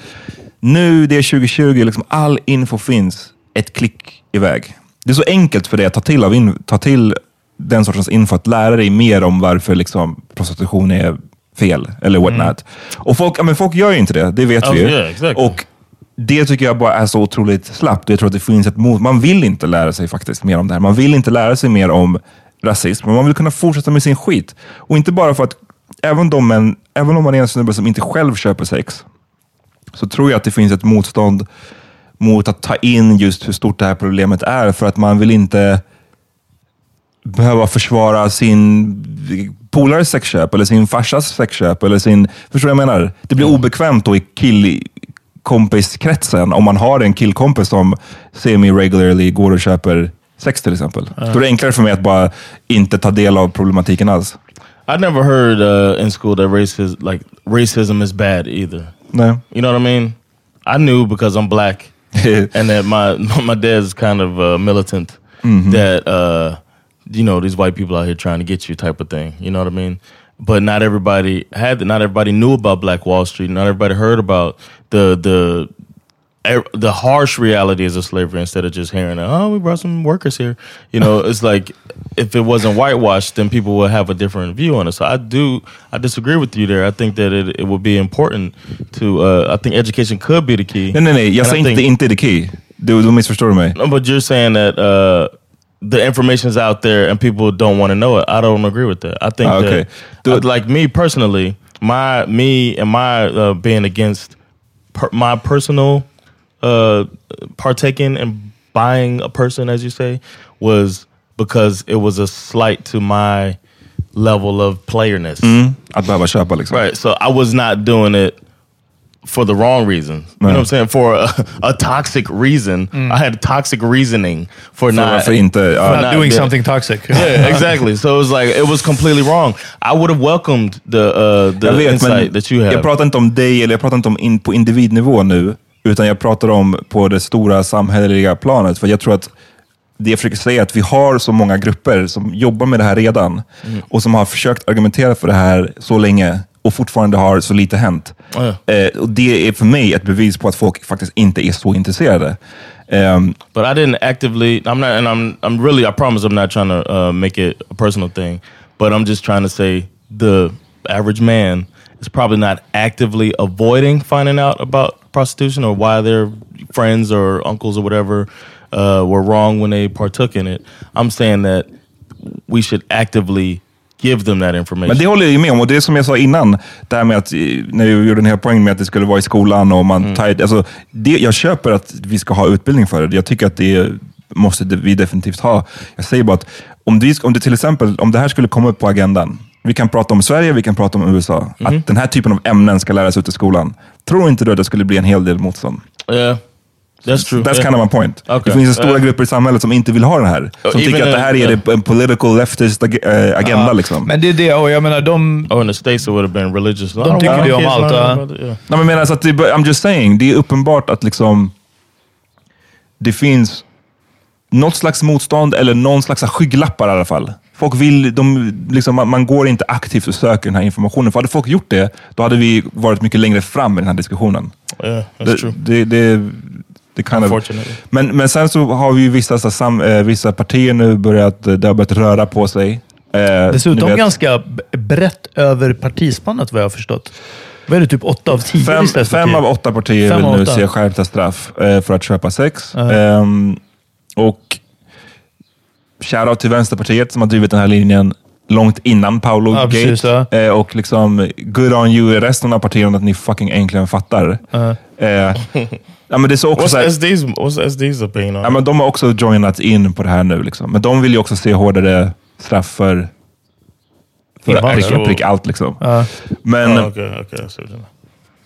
Nu, det är 2020, liksom all info finns ett klick iväg. Det är så enkelt för dig att ta till, av in, ta till den sortens info, att lära dig mer om varför liksom, prostitution är fel, eller what not. Och folk, men folk gör ju inte det, det vet Oh, vi ju. yeah, exactly. Och det tycker jag bara är så otroligt slappt. Jag tror att det finns ett mot. Man vill inte lära sig faktiskt mer om det här. Man vill inte lära sig mer om rasism, men man vill kunna fortsätta med sin skit. Och inte bara för att, även, de män, även om man är en snubbe som inte själv köper sex, så tror jag att det finns ett motstånd mot att ta in just hur stort det här problemet är, för att man vill inte behöva försvara sin polares sexköp, eller sin farsas sexköp, eller sin... Förstår du vad jag menar? Det blir obekvämt då i killkompiskretsen om man har en killkompis som semi-regularly går och köper sex till exempel. Då är det enklare för mig att bara inte ta del av problematiken alls. I never heard uh, in school that racism, like racism, is bad either. Nej. You know what I mean? I knew because I'm black, and that my my dad's kind of uh, militant. That uh, you know these white people out here trying to get you type of thing. You know what I mean? But not everybody had. Not everybody knew about Black Wall Street. Not everybody heard about the the the harsh reality realities of slavery instead of just hearing, oh, we brought some workers here. You know, it's like if it wasn't whitewashed, then people would have a different view on it. So I do, I disagree with you there. I think that it, it would be important to, uh, I think education could be the key. Nej, nej, nej. Jag I säger inte think- det inte the key. Du, då missförstår du mig. No, but you're saying that uh, the information's out there and people don't want to know it. I don't agree with that. I think Ah, okay. that, Do- uh, like me personally, my me and my uh, being against per, my personal uh, partaking and buying a person, as you say, was because it was a slight to my level of playerness. Att behöva köpa liksom. Right. So I was not doing it for the wrong reasons. You know what I'm saying? For a, a toxic reason. I had toxic reasoning for För not varför inte? Ja. for Not not doing the- something toxic. Yeah, exactly. So it was like it was completely wrong. I would have welcomed the uh, the Jag vet, insight men that you have. jag pratar inte om dig, eller jag pratar inte om in, på individnivå nu, utan jag pratar om på det stora samhälleliga planet. För jag tror att det jag försöker säga är att vi har så många grupper som jobbar med det här redan och som har försökt argumentera för det här så länge och fortfarande har så lite hänt. Ja. Eh, och Det är för mig ett bevis på att folk faktiskt inte är så intresserade. Ehm, But I didn't actively. I'm not, and I'm. I'm really. I promise. I'm not trying to uh, make it a personal thing, but I'm just trying to say the average man is probably not actively avoiding finding out about prostitution or why their friends or uncles or whatever uh, were wrong when they partook in it. I'm saying that we should actively give them that information. Men det håller jag ju med om och det är som jag sa innan, det här med att, eh, när jag gjorde den här poängen med att det skulle vara i skolan och man Mm. tar, alltså, det, Jag köper att vi ska ha utbildning för det. Jag tycker att det måste vi definitivt ha. Jag säger bara att om det, om det till exempel, om det här skulle komma upp på agendan, vi kan prata om Sverige, vi kan prata om USA, Mm. att den här typen av ämnen ska läras ut i skolan. Tror inte du att det skulle bli en hel del motstånd? yeah, that's true. That's Yeah. kind of my point. Okay. Det finns stora Yeah. grupper i samhället som inte vill ha det här. Som Uh, tycker att det här är det- en political leftist ag eh, agenda. liksom. Men det är det, och jag menar de... Oh, in the states it would have been religious. De tycker det om allt. Nej, men menar, så att det, I'm just saying, det är uppenbart att liksom det finns något slags motstånd eller någon slags skygglappar i alla fall. Folk vill, de, liksom, man, man går inte aktivt och söker den här informationen. För hade folk gjort det, då hade vi varit mycket längre fram i den här diskussionen. Yeah, that's Det, true. det, det, det kind of, men, men sen så har vi ju vissa, så, sam, eh, vissa partier nu börjat, eh, det har börjat röra på sig. Eh, Dessutom vet- ganska brett över partispannet vad jag har förstått. Vad är det, typ åtta av tio Fem, fem av åtta partier Fem vill nu åtta. se skärpta straff eh, för att köpa sex. Ja. Ehm, och shoutout till Vänsterpartiet som har drivit den här linjen långt innan Paolo Ja, precis, Gate. Eh, och liksom, good on you, resten av partierna, att ni fucking äntligen fattar. Ja. Eh, ja, men det är så också så här, What's SD's, what's SD's opinion on ja, men de har också joinat in på det här nu. Liksom. Men de vill ju också se hårdare straff för, för prick, prick allt. Liksom. Ja. Men, Oh, okay, okay.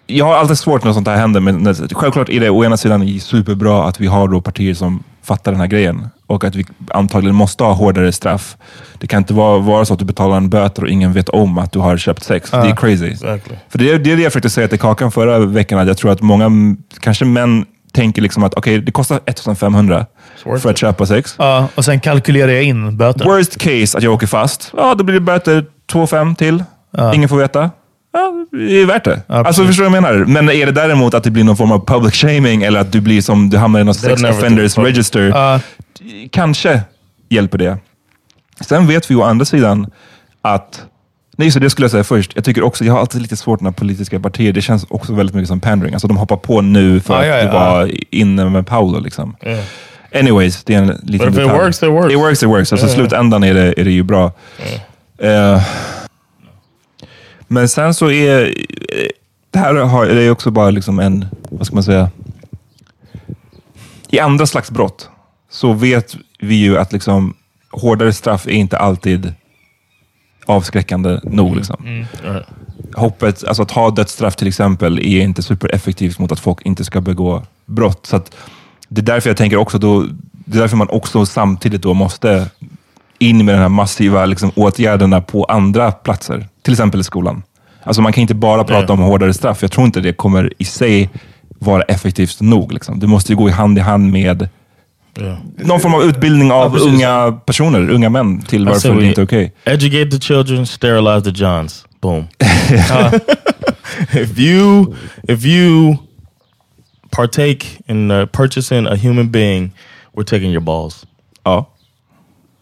Jag har alltid svårt när sånt här händer, men självklart är det å ena sidan superbra att vi har då partier som fattar den här grejen och att vi antagligen måste ha hårdare straff. Det kan inte vara, vara så att du betalar en böter och ingen vet om att du har köpt sex. Det är crazy. Exactly. För det är det är det jag försökte säga till Kakan förra veckan, att jag tror att många, kanske män, tänker liksom att okej, det kostar 1500 worth för att köpa sex. Ja, och sen kalkylerar jag in böten. Worst case att jag åker fast, ja då blir det böter 2-5 till. Ingen får veta. Ja, det är värt det. alltså precis. förstår du vad jag menar? Men är det däremot att det blir någon form av public shaming eller att du blir som, du hamnar i någon sex offenders register. Ja. Kanske hjälper det. Sen vet vi å andra sidan att Nej, så det skulle jag säga först. Jag tycker också, jag har alltid lite svårt när politiska partier, det känns också väldigt mycket som pandering. Alltså de hoppar på nu för Ja, att ja, det ja. var inne med Paolo. Liksom. Yeah. Anyways, det är en liten But if it detalj. works, it works. It works, it works. Alltså Yeah. slutändan är det, är det ju bra. Eh, men sen så är eh, det här har, det är också bara liksom en, vad ska man säga, i andra slags brott så vet vi ju att liksom hårdare straff är inte alltid avskräckande nog. Liksom. Hoppet, alltså att ha dödsstraff till exempel, är inte supereffektivt mot att folk inte ska begå brott. Så att det är därför jag tänker också, då, det är därför man också samtidigt då måste in med de här massiva liksom, åtgärderna på andra platser. Till exempel i skolan. Alltså man kan inte bara prata om hårdare straff. Jag tror inte det kommer i sig vara effektivt nog. Liksom. Det måste ju gå i hand i hand med Yeah. någon form av utbildning av precis. unga personer, unga män, till say varför det inte är okej. Educate the children, sterilize the Johns. Boom. if you if you partake in uh, purchasing a human being, we're taking your balls. Ja.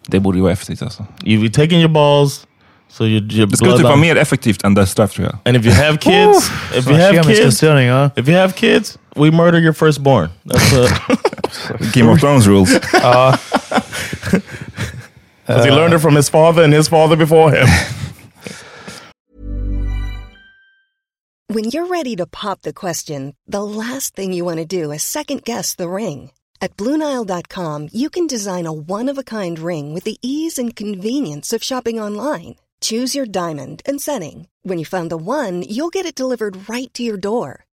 Det borde ju vara effektivt alltså. You be taking your balls, so your, your Det skulle typ vara mer effektivt än dödsstraff tror jag. And if you have kids, if you have kids, ja. if you have kids, we murder your firstborn. That's uh, Game of Thrones rules. Uh, because he learned it from his father and his father before him. When you're ready to pop the question, the last thing you want to do is second guess the ring. At Bluenile.com, you can design a one of a kind ring with the ease and convenience of shopping online. Choose your diamond and setting. When you find the one, you'll get it delivered right to your door.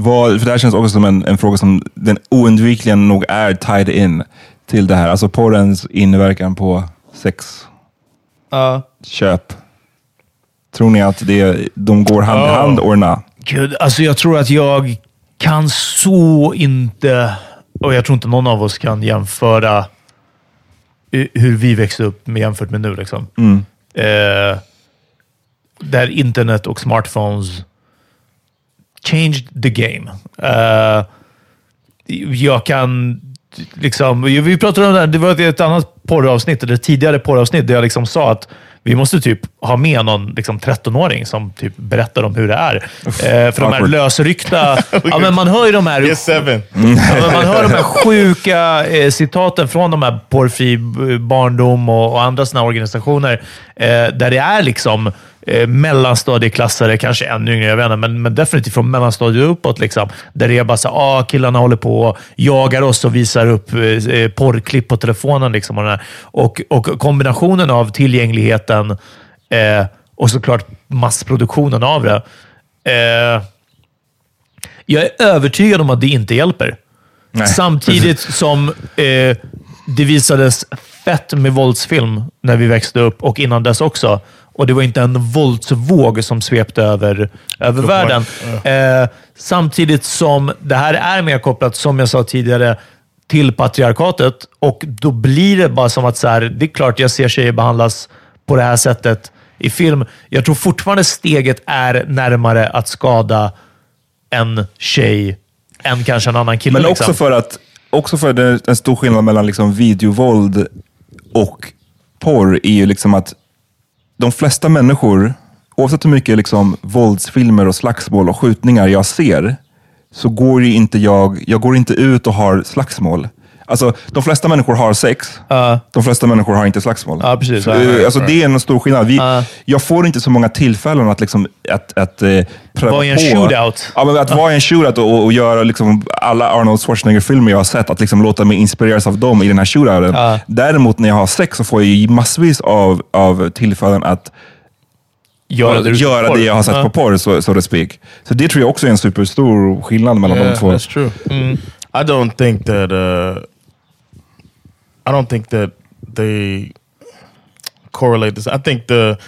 Vad, för det här känns också som en, en fråga som den oundvikligen nog är tied in till det här. Alltså porrens inverkan på sex, Ja. köp. Tror ni att det, de går hand i Ja. hand, or not? Gud, alltså jag tror att jag kan så inte, och jag tror inte någon av oss kan jämföra hu- hur vi växte upp med jämfört med nu. Liksom. Mm. Eh, där internet och smartphones changed the game. Eh, jag kan liksom, vi pratade om det här, det var ett annat porravsnitt, eller tidigare porravsnitt, där jag liksom sa att vi måste typ ha med någon liksom 13-åring som typ berättar om hur det är. Eh, för de här awkward. lösryckta... ja, men man hör ju de här... Yes, seven. Ja, man hör de här sjuka eh, citaten från de här Porrfri barndom och, och andra såna organisationer, eh, där det är liksom eh, mellanstadieklassare, kanske ännu yngre, jag vet inte, men, men definitivt från mellanstadiet uppåt. Liksom, där det är bara så ah, killarna håller på och jagar oss och visar upp eh, eh, porrklipp på telefonen. Liksom, och. Och, och kombinationen av tillgängligheten eh, och såklart massproduktionen av det. Eh, jag är övertygad om att det inte hjälper. Samtidigt som eh, det visades fett med våldsfilm när vi växte upp och innan dess också. Och det var inte en våldsvåg som svepte över, över världen. Eh, samtidigt som det här är mer kopplat, som jag sa tidigare, till patriarkatet. Och då blir det bara som att så här, det är klart jag ser tjejer behandlas på det här sättet i film. Jag tror fortfarande steget är närmare att skada en tjej än kanske en annan kille. Men liksom. också för att också för att det är en stor skillnad mellan liksom videovåld och porr är ju liksom att de flesta människor, oavsett hur mycket liksom våldsfilmer och slagsmål och skjutningar jag ser, så går ju inte jag, jag går inte ut och har slagsmål. Alltså, de flesta människor har sex, de flesta människor har inte slagsmål. Ja, precis. Eh, ja, alltså, det är en stor skillnad. Vi, Jag får inte så många tillfällen att, liksom, att, att eh, pröva Vara i en shootout. Ja, men att vara i en shootout och, och göra liksom alla Arnold Schwarzenegger-filmer jag har sett, att liksom låta mig inspireras av dem i den här shootouten. Däremot när jag har sex så får jag ju massvis av, av tillfällen att Göra det göra det jag har sett Ja. på porr, så, so to speak. Så det tror jag också är en superstor skillnad mellan Yeah, de två. That's true. I don't think that. Uh, I don't think that they correlate this. I think the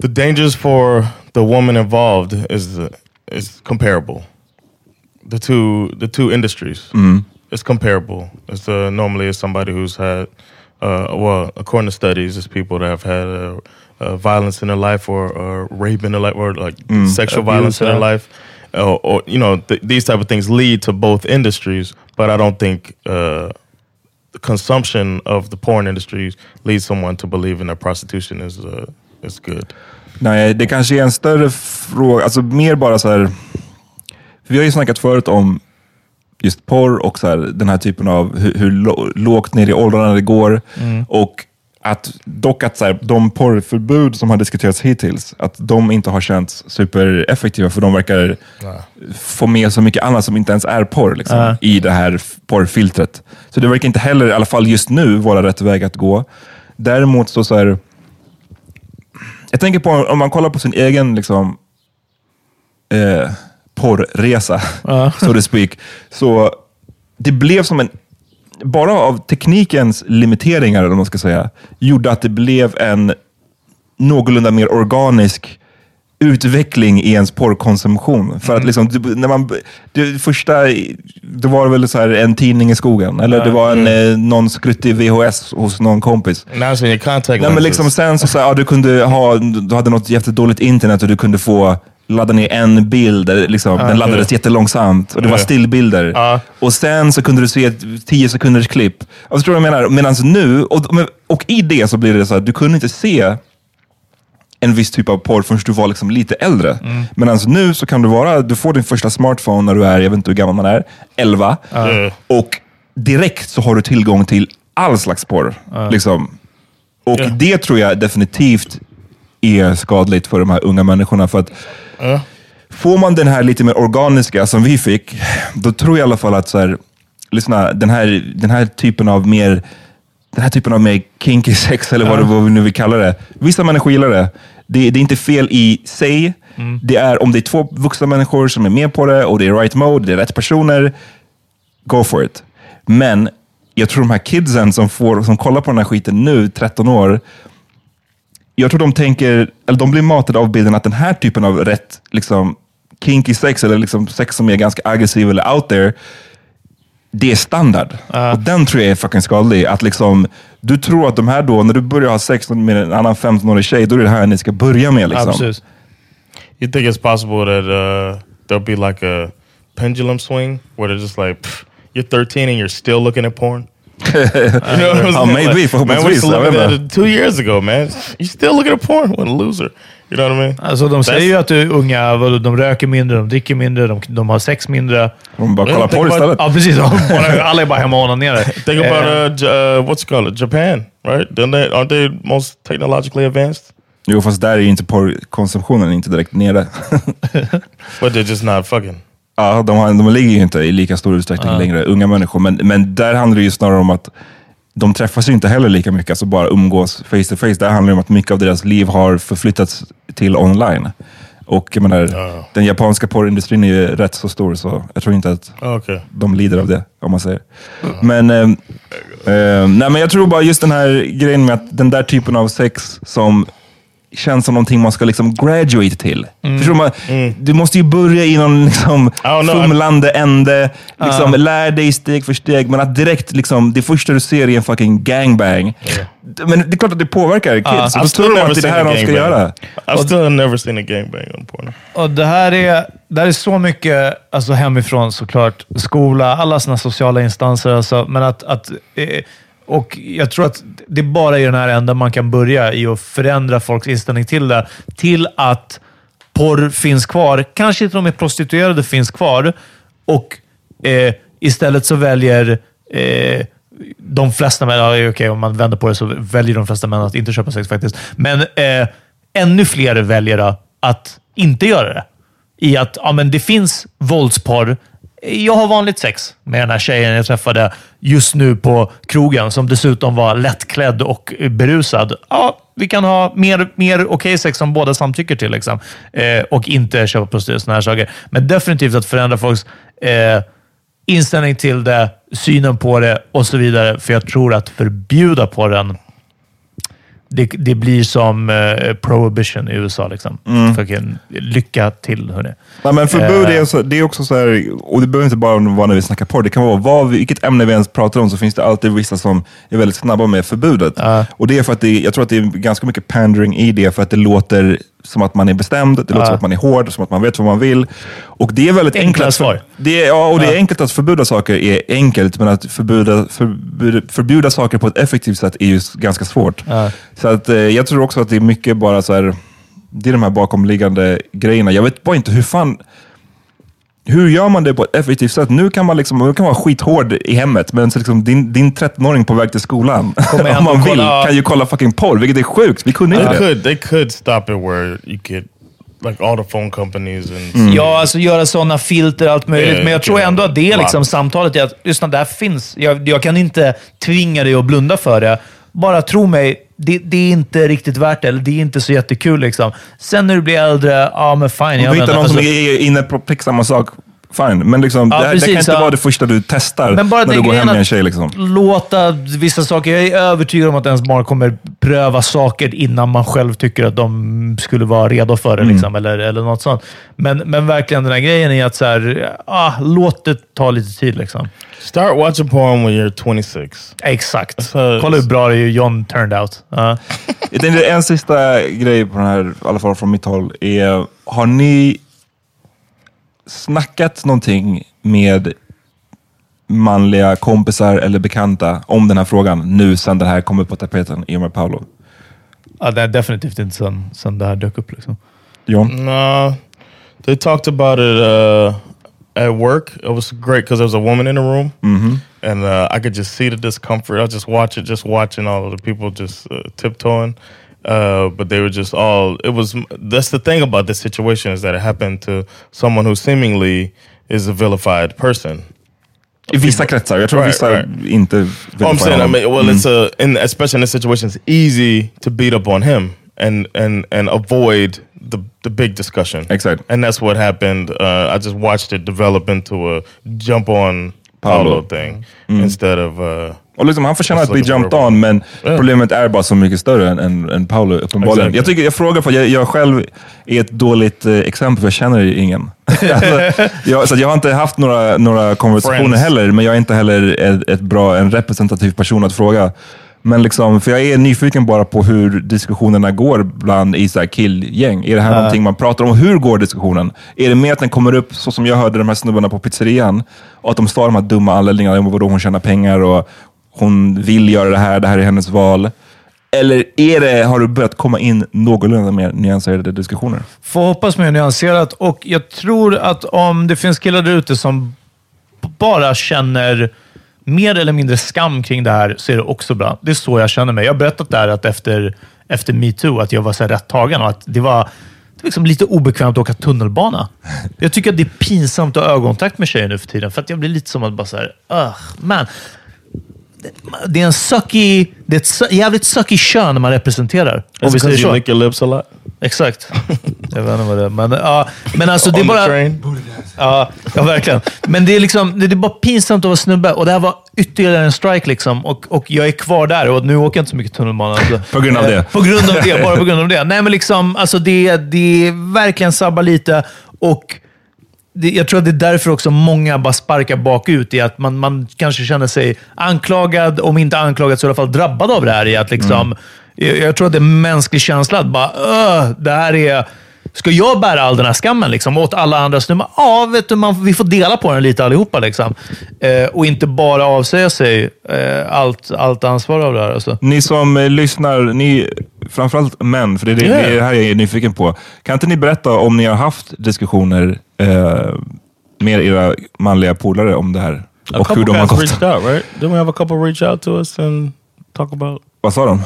the dangers for the woman involved is is comparable. The two the two industries is comparable. It's uh, normally it's somebody who's had uh, well, according to studies, it's people that have had uh, uh, violence in their life or, or rape in their life or like sexual Abuse, violence in their life. Or, or you know th- these type of things lead to both industries, but I don't think uh, the consumption of the porn industries leads someone to believe in that prostitution is uh, is good. Nej, det kanske är en större fråga, alltså mer bara så här. Vi har ju snackat förut om just porr och så här, den här typen av hur, hur lå- lågt ner i åldrarna det går. Och att dock att så här, de porrförbud som har diskuterats hittills, att de inte har känts supereffektiva för de verkar få med så mycket annat som inte ens är porr liksom, i det här porrfiltret. Så det verkar inte heller, i alla fall just nu, vara rätt väg att gå. Däremot så, så här, jag tänker på om man kollar på sin egen liksom, eh, porrresa, so to speak. Så det blev som en, bara av teknikens limiteringar, eller man ska säga, gjorde att det blev en någorlunda mer organisk utveckling i ens porrkonsumtion. För att liksom, du, när man, det första, det var väl så här en tidning i skogen, eller det var en, eh, någon skruttig VHS hos någon kompis. Now Nej, men liksom sen så, så här, ja, du kunde ha, du hade något jättedåligt internet och du kunde få ladda ner en bild, liksom, den laddades jättelångsamt och det var stillbilder. Och sen så kunde du se ett 10 sekunders klipp. Jag förstår vad jag menar? Medan nu, och, och i det så blir det så att du kunde inte se en viss typ av porr förrän du var liksom lite äldre. Mm. Medan nu så kan du vara, du får din första smartphone när du är, jag vet inte hur gammal man är, 11. Ja. Och direkt så har du tillgång till all slags porr. Liksom. Och Ja. det tror jag definitivt är skadligt för de här unga människorna. För att Ja. Får man den här lite mer organiska som vi fick, då tror jag i alla fall att så här, lyssna, den, här, den här typen av mer den här typen av mer kinky sex, eller vad, det, vad vi nu vill kalla det. Vissa människor gillar det. Det, det är inte fel i sig. Det är om det är två vuxna människor som är med på det och det är right mode, det är rätt personer, go for it. Men jag tror de här kidsen som, får, som kollar på den här skiten nu, 13 år, jag tror de tänker, eller de blir matade av bilden att den här typen av rätt liksom, kinky sex, eller liksom sex som är ganska aggressiv eller out there, det är standard. Och den tror jag är fucking skadlig. Att liksom, du tror att de här då, när du börjar ha sex med en annan 15-årig tjej, då är det här ni ska börja med. Liksom. Absolut. You think it's possible that uh, there'll be like a pendulum swing where they're just like, pff, you're 13 and you're still looking at porn? You know what I'm Ja, saying? maybe, Like, man, we förhoppningsvis. that two years ago, man. You still looking at porn? What a loser. You know what I mean? Alltså, de säger ju att du, unga vadå, de röker mindre, de dricker mindre, de, de har sex mindre. De bara kollar bara- istället. Ja, precis. Alla är bara hemma och onanerar. Think about uh, J- uh, what's it called Japan, right? Don't they, aren't they most technologically advanced? Jo, fast där är ju inte porrkonsumtionen inte direkt nere. But they're just not fucking. Ja, de, har, de ligger ju inte i lika stor utsträckning längre, unga människor. Men, men där handlar det ju snarare om att de träffas ju inte heller lika mycket, alltså bara umgås face to face. Där handlar det om att mycket av deras liv har förflyttats till online. Och jag menar, den japanska porrindustrin är ju rätt så stor, så jag tror inte att Okay. de lider av det, om man säger. Men, eh, eh, nej, men jag tror bara just den här grejen med att den där typen av sex som känns som någonting man ska liksom graduate till. Förstår du? man? Du måste ju börja i någon liksom Oh, no, fumlande ände, liksom, lär dig steg för steg, men att direkt, liksom, det första du ser är en fucking gangbang. Men det är klart att det påverkar kids. I've Så då still tror de never att det är det seen här a de ska gangbang. göra. I've still never seen a gangbang on porn. Och det här är, det här är så mycket alltså hemifrån såklart. Skola, alla sådana sociala instanser. Alltså, men att, att, eh, och jag tror att det bara är den här änden man kan börja i att förändra folks inställning till det. Till att porr finns kvar. Kanske inte de är prostituerade finns kvar. Och eh, istället så väljer eh, de flesta män, ja, okej, om man vänder på det så väljer de flesta män att inte köpa sex faktiskt. Men eh, ännu fler väljer att inte göra det. I att ja, men det finns våldsporr. Jag har vanligt sex med den här tjejen jag träffade just nu på krogen, som dessutom var lättklädd och berusad. Ja, vi kan ha mer, mer okej sex som båda samtycker till liksom. eh, och inte köpa prostituerade och här saker. Men definitivt att förändra folks eh, inställning till det, synen på det och så vidare. För jag tror att förbjuda på den det, det blir som eh, prohibition i USA. Liksom. Fucking, lycka till, hörni. Ja, men förbud Eh. är, så, det är också så här, och det behöver inte bara vara när vi snackar porr, det kan vara vad vi, vilket ämne vi ens pratar om så finns det alltid vissa som är väldigt snabba med förbudet. Och det är för att det, jag tror att det är ganska mycket pandering i det, för att det låter som att man är bestämd, det låter som att man är hård, som att man vet vad man vill. Och det är väldigt Enkla enkelt. svar. Det är, ja, och det är enkelt att förbjuda saker är enkelt, men att förbjuda, förbjuda, förbjuda saker på ett effektivt sätt är ju ganska svårt. Så att, eh, jag tror också att det är mycket bara så här, det är de här bakomliggande grejerna. Jag vet bara inte hur fan, hur gör man det på ett effektivt sätt? Nu kan man, liksom, man kan vara skithård i hemmet, men så liksom, din, din 13-åring på väg till skolan, om man vill, kolla- kan ju kolla fucking porr, vilket är sjukt. Vi kunde inte They det. could, they could stop it where you could, like all the phone companies and Mm. Ja, alltså göra sådana filter allt möjligt. Ja, Men jag tror ändå att det är liksom samtalet. Är att, lyssna, det här finns. Jag, jag kan inte tvinga dig att blunda för det. Bara tro mig, det, det är inte riktigt värt det. Eller det är inte så jättekul. Liksom. Sen när du blir äldre, ja men fine. Om du hittar någon som alltså- är inne på precis samma sak, fine. Men liksom, Ja, det, här, det kan precis, inte ja. vara det första du testar Men bara när den du går hem med en tjej. Liksom. låta vissa saker... Jag är övertygad om att ens barn kommer pröva saker innan man själv tycker att de skulle vara redo för det. Mm. Liksom, eller, eller något sånt. Men, men verkligen den här grejen är att så här, ah, låt det ta lite tid. Liksom. Start watching porn when you're 26. Exakt. Så- Kolla hur bra det är John turned out. Tänkte en sista grej på den här, i alla fall från mitt håll, är har ni snackat någonting med manliga kompisar eller bekanta om den här frågan nu sen den här kom upp på tapeten i och med Paolo? Ja, det är definitivt inte sen, sen det här dök upp. Liksom. John? No, they talked about it uh, at work. It was great because there was a woman in the room, and uh, I could just see the discomfort. I was just watching, just watching all of the people just uh, tiptoeing. Uh, but they were just all. It was. That's the thing about this situation is that it happened to someone who seemingly is a vilified person. Vissa kretsar. Jag tror Right, vissa right. inte Oh, I'm saying, I mean, well, it's a, in, especially in this situation, it's easy to beat up on him and and and avoid the the big discussion. Exactly. And that's what happened. Uh, I just watched it develop into a jump on Paolo. Paolo thing instead of. Uh, Och liksom, han förtjänar att bli jumped on, men Yeah. problemet är bara så mycket större än, än, än Paolo uppenbarligen. Exactly. Jag, tycker, jag frågar för att jag, jag själv är ett dåligt eh, exempel, för jag känner ingen. alltså, jag, så att jag har inte haft några, några konversationer Friends. heller, men jag är inte heller ett, ett bra, en representativ person att fråga. Men liksom, för jag är nyfiken bara på hur diskussionerna går bland i så här killgäng. Är det här någonting man pratar om? Hur går diskussionen? Är det mer att den kommer upp så som jag hörde de här snubbarna på pizzerian och att de står de här dumma anledningarna om vadå hon tjänar pengar och hon vill göra det här, det här är hennes val. Eller är det, har du börjat komma in någorlunda mer nyanserade diskussioner? Får hoppas mer nyanserat och jag tror att om det finns killar där ute som bara känner mer eller mindre skam kring det här så är det också bra. Det är så jag känner mig. Jag har berättat där att efter, efter metoo att jag var så här rätt tagen och att det var, liksom lite obekvämt att åka tunnelbana. Jag tycker att det är pinsamt att ha ögonkontakt med tjejer nu för tiden, för att jag blir lite som att bara så här, ugh, man. Det är en sucky, det är ett su- jävligt sucky kön man representerar. Om it's vi säger så. lick your lips a lot. Exakt. Jag vet inte vad det är. Men, ja, men alltså det är bara... Ja, ja, verkligen. Men det är, liksom, det är bara pinsamt att vara snubbe och det här var ytterligare en strike. Liksom. Och, och jag är kvar där och nu åker jag inte så mycket tunnelbana. Alltså. På grund av Eh, det? På grund av det. Bara på grund av det. Nej, men liksom, alltså det, det är verkligen sabbar lite. Och det, jag tror att det är därför också många bara sparkar bakut i att man, man kanske känner sig anklagad, om inte anklagad så i alla fall drabbad av det här. I att liksom, jag, jag tror att det är en mänsklig känsla att bara, "Öh, det här är... Ska jag bära all den här skammen liksom, åt alla andra snubbar? Ja, vet du, man, vi får dela på den lite allihopa. Liksom. Eh, och inte bara avsäga sig eh, allt, allt ansvar av det här. Alltså. Ni som eh, lyssnar, ni, framförallt män, för det är det, är det här jag är nyfiken på. Kan inte ni berätta om ni har haft diskussioner eh, med era manliga polare om det här? A Och hur de har guys gått? reached out, right? Didn't we have a couple reach out to us and talk about Vad sa de?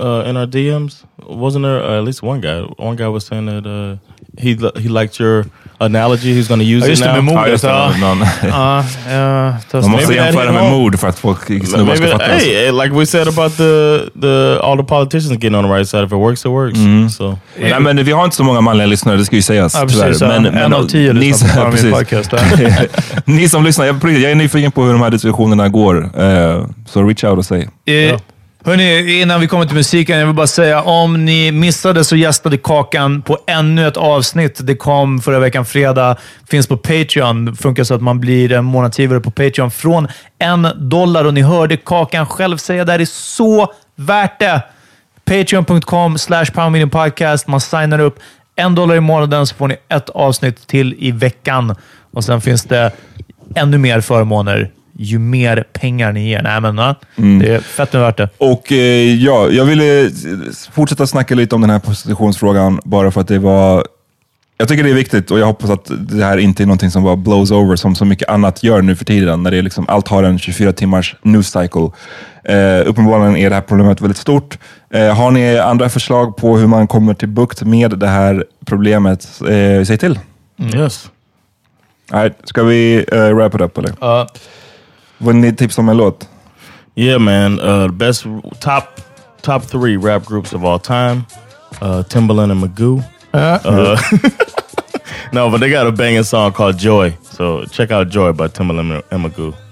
Uh, in our DMs? Wasn't there uh, at least one guy? One guy was saying that uh, he he liked your analogy. He's going to use Ja, just it now. med mordet. just det. Ja, ja, tas- Man måste jämföra med mord för att folk snubbar Maybe, ska fatta. hey, like we said about the the all the politicians getting on the right side. If it works, it works. Mm. So Nej, men vi har inte så många manliga lyssnare, det ska ju sägas. Ja, precis. tyvärr. Men, en av tio ni, lyssnar på precis. Podcast. ni som lyssnar, jag, jag är nyfiken på hur de här diskussionerna går. Eh, så reach out och säg. Eh, Hörni, innan vi kommer till musiken, jag vill bara säga om ni missade så gästade Kakan på ännu ett avsnitt. Det kom förra veckan fredag. Finns på Patreon. Det funkar så att man blir en månadsgivare på Patreon från en dollar. Och ni hörde Kakan själv säga det här är så värt det. Patreon.com slash podcast. Man signar upp en dollar i månaden så får ni ett avsnitt till i veckan. Och sen finns det ännu mer förmåner ju mer pengar ni ger. Nej, men, ja, Det är fett med värt det. Och eh, ja, jag ville fortsätta snacka lite om den här prostitutionsfrågan bara för att det var... Jag tycker det är viktigt och jag hoppas att det här inte är någonting som bara blows over som så mycket annat gör nu för tiden. När det är liksom, allt har en 24 timmars news cycle. Eh, uppenbarligen är det här problemet väldigt stort. Eh, har ni andra förslag på hur man kommer till bukt med det här problemet, eh, säg till. yes, All right, ska vi uh, wrap it up eller? Ja. Vad ni tips om en låt? yeah, man. Uh, the best top top three rap groups of all time: uh, Timbaland and Magoo. Uh, no, but they got a banging song called Joy. So check out Joy by Timbaland and Magoo. Magoo.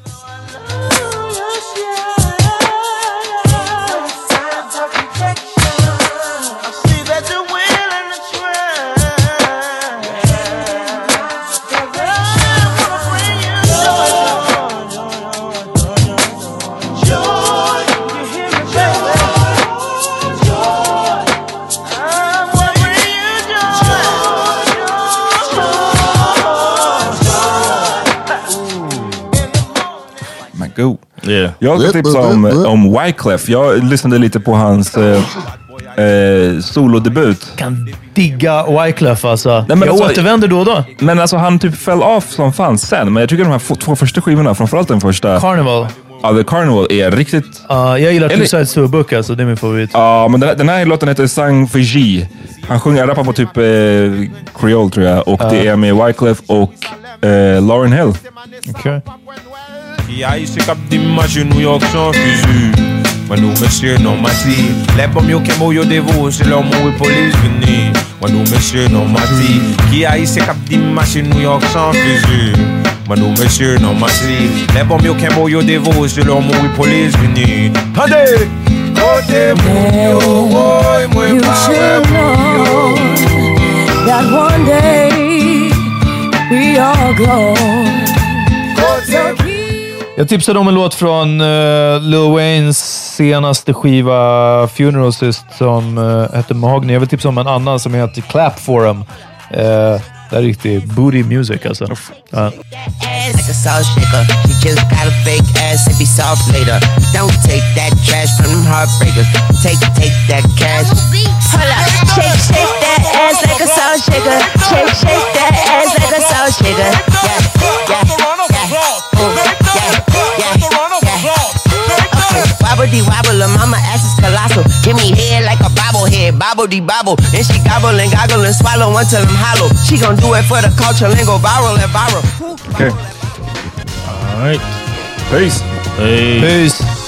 Jag ska tipsa om, om Wyclef. Jag lyssnade lite på hans eh, eh, solodebut. Kan digga Wyclef alltså. Nej, men jag alltså- återvänder då och då. Men alltså han typ föll av som fan sen. Men jag tycker de här två första skivorna, framförallt den första, Carnival. ja, The Carnival, är riktigt... Ja, jag gillar Two Sides to a Book alltså. Det är min favorit. Ja, men den här, den här låten heter Sang för G. Han sjunger, rappar på typ eh, Creole tror jag. Och det är med Wyclef och eh, Lauren Hill. Okej. Ki a yi se kap di mache New York san fizu Mwen nou mesye nan mati Le bom yo kembo yo devo Se lor mou polis vini Mwen nou mesye nan mati Ki a yi se kap di mache New York san fizu Mwen nou mesye nan mati Le bom yo kembo yo devo Se lor mou polis vini Hande! Kote moun yo woy Mwen pawe moun That one day we all go. Jag tipsade om en låt från uh, Lil Waynes senaste skiva Funeral Syst som uh, hette Mahogny. Jag vill tipsa om en annan som heter Clap for 'em. Uh, det är riktig booty music alltså. Ass like a salt shaker. She just got a fake ass and be soft later. Don't take that trash from them heartbreakers. Take, take that cash. Hold up, shake, shake that ass like a salt shaker. Shake, shake that ass like a salt shaker. Yeah, yeah, yeah, Ooh, Okay, wobble wobble, her mama ass is colossal. Give me head like a bobblehead, bobble de bobble. Then she gobble and goggle and swallow until I'm hollow. She gon' do it for the culture and go viral and viral. Okej. All right. Peace. Hey. Peace.